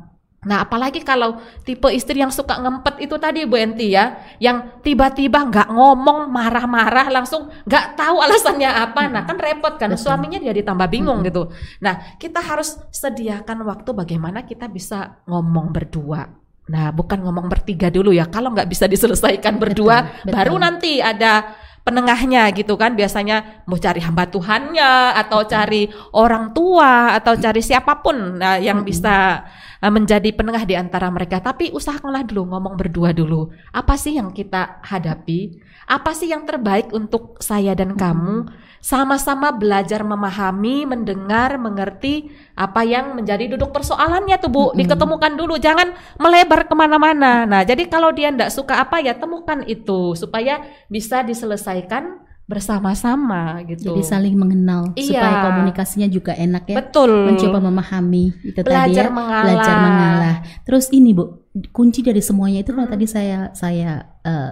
Nah, apalagi kalau tipe istri yang suka ngempet itu tadi Bu Enti ya, yang tiba-tiba nggak ngomong marah-marah langsung nggak tahu alasannya apa. Nah, kan repot kan Betul. suaminya jadi tambah bingung gitu. Nah, kita harus sediakan waktu bagaimana kita bisa ngomong berdua. Nah, bukan ngomong bertiga dulu ya. Kalau nggak bisa diselesaikan berdua, betul. baru nanti ada penengahnya gitu kan biasanya mau cari hamba Tuhannya atau cari orang tua atau cari siapa pun nah, yang bisa uh, menjadi penengah di antara mereka. Tapi usahakanlah dulu ngomong berdua dulu. Apa sih yang kita hadapi? Apa sih yang terbaik untuk saya dan kamu? Sama-sama belajar memahami mendengar mengerti apa yang menjadi duduk persoalannya tuh bu. Diketemukan dulu jangan melebar ke mana-mana. Nah jadi kalau dia ndak suka apa ya temukan itu supaya bisa diselesaikan bersama-sama gitu Jadi saling mengenal Iya. supaya komunikasinya juga enak ya. betul Mencoba memahami itu tadi belajar ya. mengalah Belajar mengalah. Terus ini Bu, kunci dari semuanya itu Hmm. kalau tadi saya saya eh,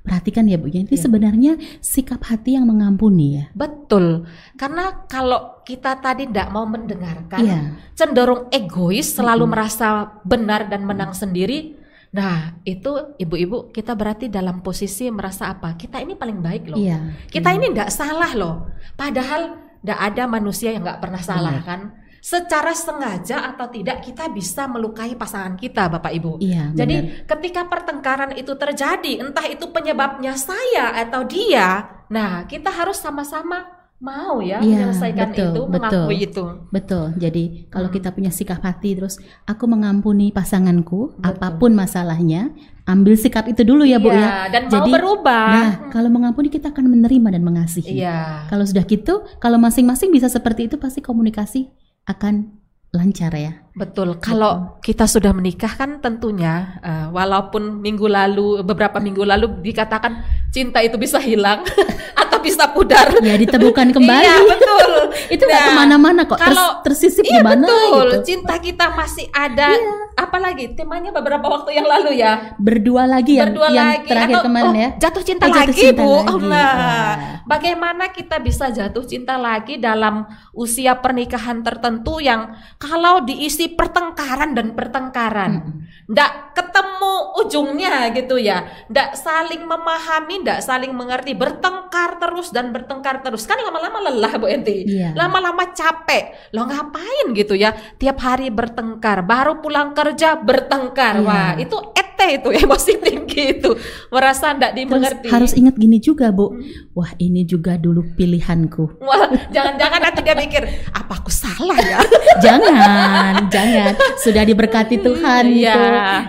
perhatikan ya Bu ya, ini Iya. sebenarnya sikap hati yang mengampuni ya. Betul. Karena kalau kita tadi tidak mau mendengarkan, Iya. cenderung egois, selalu merasa benar dan menang sendiri. Nah, itu ibu-ibu kita berarti dalam posisi merasa apa? Kita ini paling baik loh. Iya. Kita ini tidak salah loh. Padahal tidak ada manusia yang nggak pernah salah Benar. kan. Secara sengaja atau tidak kita bisa melukai pasangan kita, Bapak Ibu. Iya, Jadi benar. ketika pertengkaran itu terjadi, entah itu penyebabnya saya atau dia, nah kita harus sama-sama mau ya Iya, menyelesaikan betul, itu, betul. mengakui itu. Betul. Jadi kalau Hmm. kita punya sikap hati terus aku mengampuni pasanganku Betul. apa pun masalahnya, ambil sikap itu dulu ya Bu Iya, ya. dan mau Jadi, berubah. Nah, kalau mengampuni kita akan menerima dan mengasihi. Iya. Kalau sudah gitu, kalau masing-masing bisa seperti itu pasti komunikasi akan lancar ya. Betul. Kalau kita sudah menikah kan tentunya eh, walaupun minggu lalu beberapa minggu lalu dikatakan cinta itu bisa hilang bisa pudar. Ya ditemukan kembali. Iya, betul. itu nggak Nah, ke mana-mana kok. Kalau- tersisip Iya di mana betul. gitu. Iya. Cinta kita masih ada. Apalagi temanya beberapa waktu yang lalu ya. Berdua lagi yang Berdua yang lagi terakhir atau kemarin oh, ya. jatuh cinta Oh, jatuh lagi cinta bu. lagi. Nah, Wah. bagaimana kita bisa jatuh cinta lagi dalam usia pernikahan tertentu yang kalau diisi pertengkaran dan pertengkaran, ndak ketemu ujungnya gitu ya, ndak saling memahami, ndak saling mengerti, bertengkar terus dan bertengkar terus. Kan lama-lama lelah bu Enti, Iya. lama-lama capek, lo ngapain gitu ya, tiap hari bertengkar, baru pulang kerja bertengkar, Iya. wah itu ete itu emosi tinggi itu, merasa Terus dimengerti. harus ingat gini juga, Bu. Hmm. Wah, ini juga dulu pilihanku. Wah, jangan-jangan nanti dia mikir, apa aku salah ya? jangan, jangan. Sudah diberkati Tuhan Iya,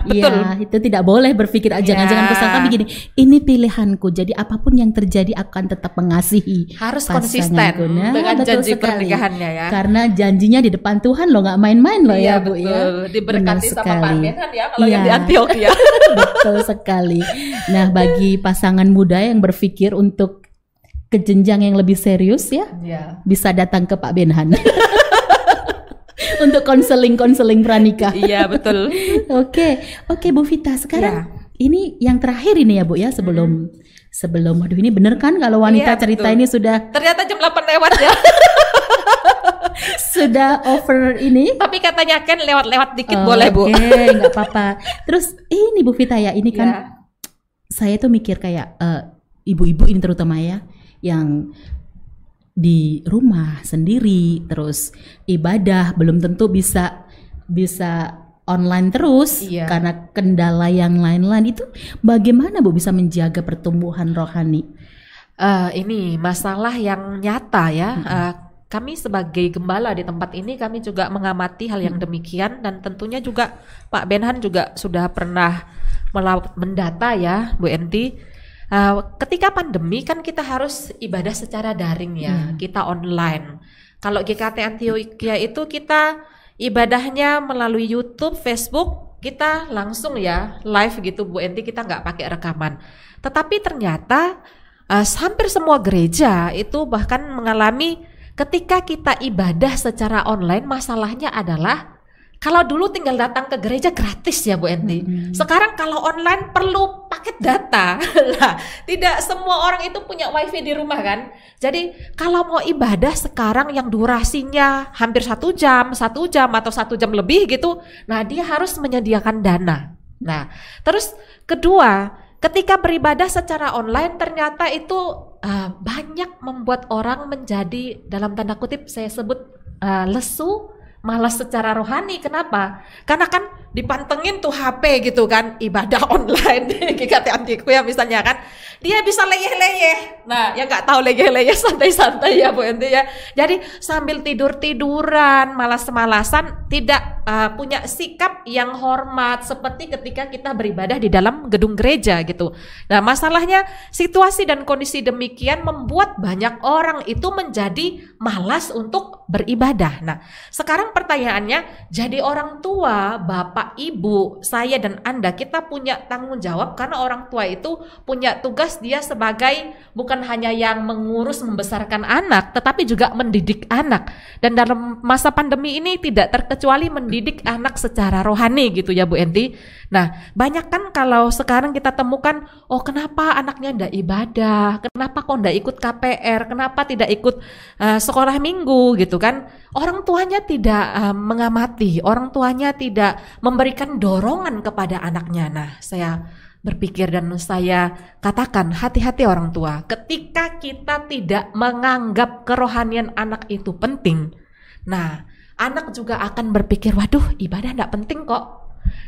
itu. betul. Iya, itu tidak boleh berpikir ah, jangan-jangan Iya. kesalahan begini. Ini pilihanku. Jadi apa pun yang terjadi akan tetap mengasihi. Harus konsisten Nah, dengan janji sekali. pernikahannya ya. Karena janjinya di depan Tuhan loh, nggak main-main loh ya, Bu ya. betul. Diberkati Benar sama Pak sekali. Benhan ya kalau yang Iya. di Antioquia. Betul sekali. Nah, bagi pasangan muda yang berpikir untuk ke jenjang yang lebih serius ya, Iya. bisa datang ke Pak Benhan. untuk konseling-konseling pranikah. Iya, betul. Oke, oke Bu Vita. Sekarang ini yang terakhir ini ya Bu ya sebelum sebelum waduh ini bener kan kalau wanita Iya, cerita betul. ini sudah Ternyata jam 8 lewat ya. sudah over ini. Tapi katanya Ken lewat-lewat dikit Oh, boleh, Bu. Oke, nggak apa-apa. Terus ini Bu Vita ya, ini kan Iya. saya tuh mikir kayak eh, ibu-ibu ini terutama ya yang di rumah sendiri terus ibadah belum tentu bisa bisa online terus Iya. karena kendala yang lain-lain itu bagaimana Bu bisa menjaga pertumbuhan rohani? Eh, ini masalah yang nyata ya. Eh, kami sebagai gembala di tempat ini kami juga mengamati hal yang demikian dan tentunya juga Pak Benhan juga sudah pernah mendata ya Bu Enti. Eh, ketika pandemi kan kita harus ibadah secara daring ya, kita online. Kalau GKT Antioquia itu kita ibadahnya melalui YouTube, Facebook, kita langsung ya live gitu Bu Enti kita nggak pakai rekaman. Tetapi ternyata eh, hampir semua gereja itu bahkan mengalami ketika kita ibadah secara online masalahnya adalah kalau dulu tinggal datang ke gereja gratis ya Bu Enti. Sekarang kalau online perlu paket data. Lah, tidak semua orang itu punya wifi di rumah kan. Jadi kalau mau ibadah sekarang yang durasinya hampir satu jam, satu jam atau satu jam lebih gitu, nah dia harus menyediakan dana. Nah, terus kedua, ketika beribadah secara online ternyata itu uh, banyak membuat orang menjadi dalam tanda kutip saya sebut uh, lesu malas secara rohani. Kenapa? Karena kan dipantengin tuh HP gitu kan, ibadah online di GKT Antioquia misalnya kan. Dia bisa leyeh-leyeh. Nah, yang nggak tahu leyeh-leyeh santai-santai ya Bu Enti ya. Jadi sambil tidur-tiduran, malas-malasan, tidak uh, punya sikap yang hormat seperti ketika kita beribadah di dalam gedung gereja gitu. Nah, masalahnya situasi dan kondisi demikian membuat banyak orang itu menjadi malas untuk beribadah. Nah, sekarang pertanyaannya, jadi orang tua, bapak, ibu, saya dan Anda, kita punya tanggung jawab karena orang tua itu punya tugas dia sebagai bukan hanya yang mengurus membesarkan anak, tetapi juga mendidik anak. Dan dalam masa pandemi ini tidak terkecuali mendidik anak secara rohani gitu ya Bu Enti. Nah, banyak kan kalau sekarang kita temukan, oh kenapa anaknya ndak ibadah, kenapa kok ndak ikut KPR, kenapa tidak ikut uh, sekolah minggu gitu kan? Orang tuanya tidak uh, mengamati, orang tuanya tidak memberikan dorongan kepada anaknya. Nah, saya berpikir dan saya katakan hati-hati orang tua ketika kita tidak menganggap kerohanian anak itu penting. Nah, anak juga akan berpikir, waduh ibadah tidak penting kok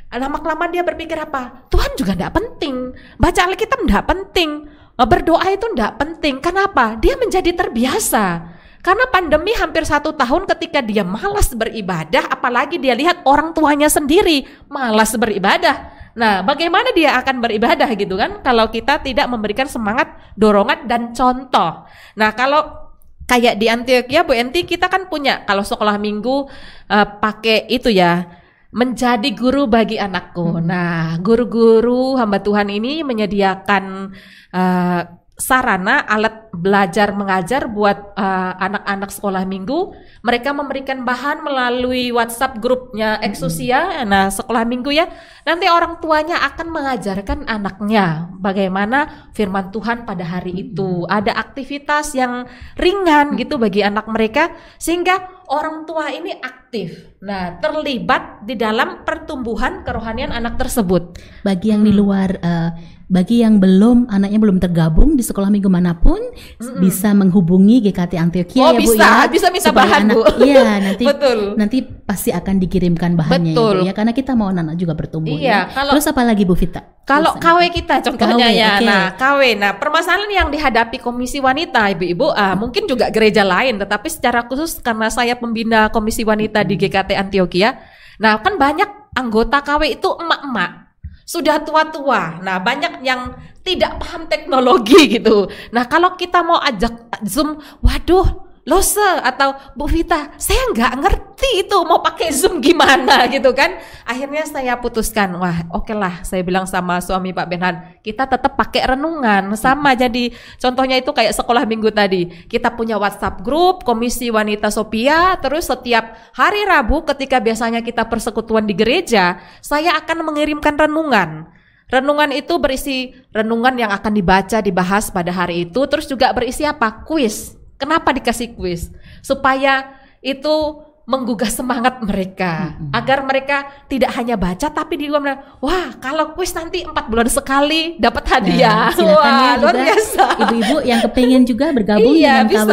Lama-kelamaan dia berpikir apa? Tuhan juga tidak penting. Baca Alkitab tidak penting. Berdoa itu tidak penting. Kenapa? Dia menjadi terbiasa. Karena pandemi hampir satu tahun ketika dia malas beribadah, apalagi dia lihat orang tuanya sendiri malas beribadah. Nah, bagaimana dia akan beribadah gitu kan? Kalau kita tidak memberikan semangat, dorongan dan contoh. Nah, kalau kayak di Antioquia Bu Enti kita kan punya kalau sekolah minggu uh, pakai itu ya menjadi guru bagi anakku. Hmm. Nah, guru-guru hamba Tuhan ini menyediakan uh, sarana alat belajar mengajar buat eh, anak-anak uh, sekolah minggu. Mereka memberikan bahan melalui WhatsApp grupnya Exusia, nah sekolah minggu ya. Nanti orang tuanya akan mengajarkan anaknya bagaimana firman Tuhan pada hari itu. Ada aktivitas yang ringan gitu bagi anak mereka sehingga orang tua ini aktif. Nah, terlibat di dalam pertumbuhan kerohanian anak tersebut. Bagi yang hmm. di luar uh, bagi yang belum anaknya belum tergabung di sekolah minggu mana pun mm-hmm. bisa menghubungi GKT Antioquia oh, ya Bu bisa, ya. bisa minta bahan anak, Bu. Iya, nanti Betul. nanti pasti akan dikirimkan bahannya Betul. ya Bu ya karena kita mau anak juga bertumbuh iya, ya. Kalau, Terus apa lagi Bu Vita? Kalau KW kita contohnya KW, ya. Okay. Nah, KW. Nah, permasalahan yang dihadapi Komisi Wanita Ibu-ibu ah mungkin juga gereja lain tetapi secara khusus karena saya pembina Komisi Wanita di GKT Antioquia. Nah, kan banyak anggota KW itu emak-emak sudah tua-tua. Nah, banyak yang tidak paham teknologi gitu. Nah, kalau kita mau ajak Zoom, waduh, Lose atau Bu Vita, saya nggak ngerti itu mau pakai Zoom gimana gitu kan. Akhirnya saya putuskan, wah oke okay lah saya bilang sama suami Pak Benhan, kita tetap pakai renungan sama jadi contohnya itu kayak sekolah minggu tadi. Kita punya WhatsApp grup Komisi Wanita Sophia, terus setiap hari Rabu ketika biasanya kita persekutuan di gereja, saya akan mengirimkan renungan. Renungan itu berisi renungan yang akan dibaca, dibahas pada hari itu, terus juga berisi apa? Kuis Kenapa dikasih kuis? Supaya itu menggugah semangat mereka. Hmm. agar mereka tidak hanya baca tapi di luar wah kalau kuis nanti empat bulan sekali dapat hadiah. Nah, wah ya luar biasa. ibu-ibu yang kepengen juga bergabung iya, dengan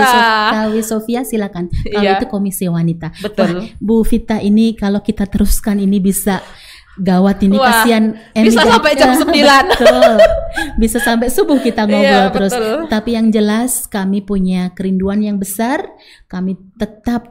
KW, Sofia silakan. Kalau iya. itu komisi wanita. Betul. Wah, Bu Vita ini kalau kita teruskan ini bisa gawat ini Wah, kasihan bisa sampai jam 9 betul. Bisa sampai subuh kita ngobrol iya, terus. betul. tapi yang jelas kami punya kerinduan yang besar. Kami tetap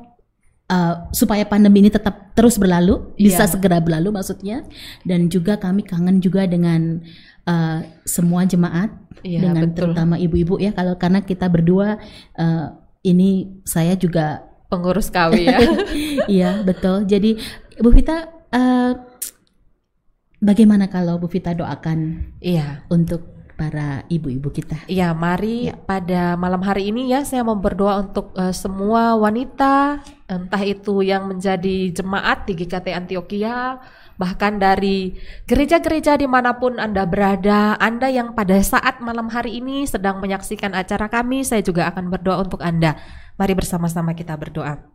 uh, supaya pandemi ini tetap terus berlalu bisa yeah. segera berlalu maksudnya. Dan juga kami kangen juga dengan uh, semua jemaat yeah, dengan betul. terutama ibu-ibu ya. Kalau karena kita berdua uh, ini saya juga pengurus KW ya. Iya betul. Jadi Bu Vita uh, Bagaimana kalau Bu Vita doakan iya untuk para ibu-ibu kita. Iya, mari ya. pada malam hari ini ya saya mau berdoa untuk uh, semua wanita entah itu yang menjadi jemaat di GKT Antioquia bahkan dari gereja-gereja di mana pun Anda berada, Anda yang pada saat malam hari ini sedang menyaksikan acara kami, saya juga akan berdoa untuk Anda. Mari bersama-sama kita berdoa.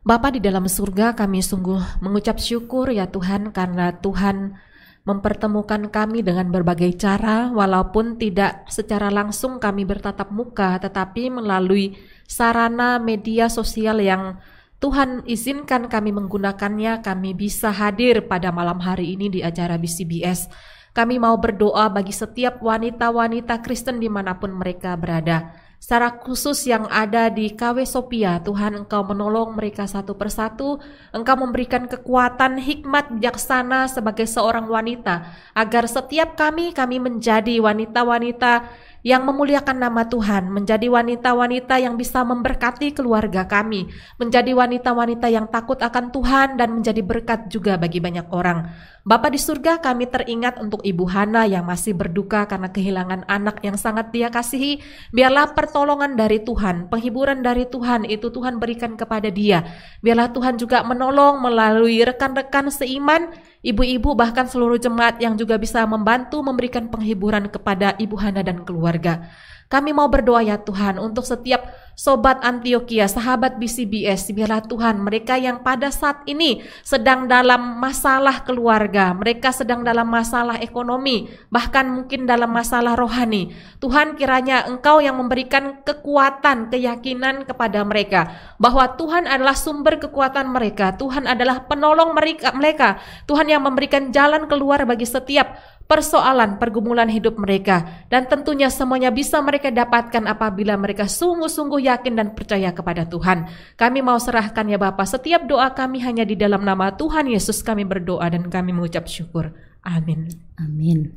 Bapa di dalam surga kami sungguh mengucap syukur ya Tuhan karena Tuhan mempertemukan kami dengan berbagai cara walaupun tidak secara langsung kami bertatap muka tetapi melalui sarana media sosial yang Tuhan izinkan kami menggunakannya kami bisa hadir pada malam hari ini di acara BCBS. Kami mau berdoa bagi setiap wanita-wanita Kristen di mana pun mereka berada secara khusus yang ada di KW Sophia. Tuhan Engkau menolong mereka satu persatu, Engkau memberikan kekuatan hikmat bijaksana sebagai seorang wanita, agar setiap kami, kami menjadi wanita-wanita yang memuliakan nama Tuhan, menjadi wanita-wanita yang bisa memberkati keluarga kami, menjadi wanita-wanita yang takut akan Tuhan dan menjadi berkat juga bagi banyak orang. Bapa di surga kami teringat untuk Ibu Hana yang masih berduka karena kehilangan anak yang sangat dia kasihi. Biarlah pertolongan dari Tuhan, penghiburan dari Tuhan itu Tuhan berikan kepada dia. Biarlah Tuhan juga menolong melalui rekan-rekan seiman, ibu-ibu bahkan seluruh jemaat yang juga bisa membantu memberikan penghiburan kepada Ibu Hana dan keluarga. Kami mau berdoa ya Tuhan untuk setiap sobat Antioquia, sahabat BCBS, biarlah Tuhan mereka yang pada saat ini sedang dalam masalah keluarga, mereka sedang dalam masalah ekonomi, bahkan mungkin dalam masalah rohani. Tuhan kiranya Engkau yang memberikan kekuatan, keyakinan kepada mereka bahwa Tuhan adalah sumber kekuatan mereka, Tuhan adalah penolong mereka, mereka. Tuhan yang memberikan jalan keluar bagi setiap persoalan pergumulan hidup mereka dan tentunya semuanya bisa mereka dapatkan apabila mereka sungguh-sungguh yakin dan percaya kepada Tuhan. Kami mau serahkan ya Bapak setiap doa kami hanya di dalam nama Tuhan Yesus kami berdoa dan kami mengucap syukur. Amin. Amin.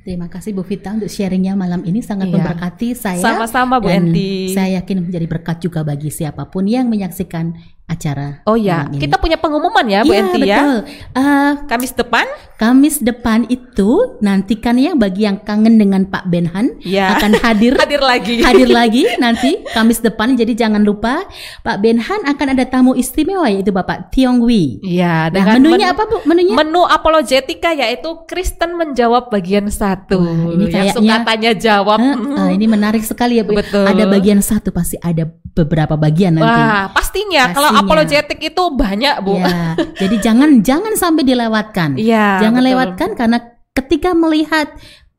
Terima kasih Bu Vita untuk sharingnya malam ini sangat Iya. memberkati saya. Sama-sama, Bu Enti. Saya yakin menjadi berkat juga bagi siapa pun yang menyaksikan acara. Oh ya, kita punya pengumuman ya Bu Iya, Enti ya. betul. Eh, Kamis depan Kamis depan itu nantikan ya bagi yang kangen dengan Pak Benhan Ya. akan hadir hadir lagi. hadir lagi nanti Kamis depan jadi jangan lupa Pak Benhan akan ada tamu istimewa yaitu Bapak Tiong Wee. Iya, Nah, menunya men- apa Bu? Menunya? Menu apologetika yaitu Kristen menjawab bagian satu. Wah, ini yang kayaknya- suka tanya jawab. Mm. eh, ini menarik sekali ya Bu. Betul. Ada bagian satu pasti ada beberapa bagian nanti. Wah, pastinya, kalau Pastinya. Apologetik itu banyak, Bu. Ya, jadi jangan jangan sampai dilewatkan. Iya, jangan betul. lewatkan karena ketika melihat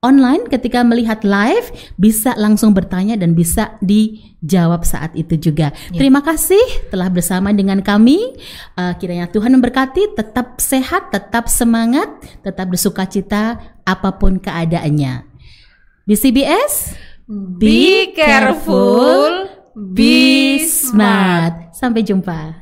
online, ketika melihat live bisa langsung bertanya dan bisa dijawab saat itu juga. Ya. Terima kasih telah bersama dengan kami. Eh, kiranya Tuhan memberkati, tetap sehat, tetap semangat, tetap bersukacita apa pun keadaannya. BCBS, Be careful, be smart. Sampai jumpa.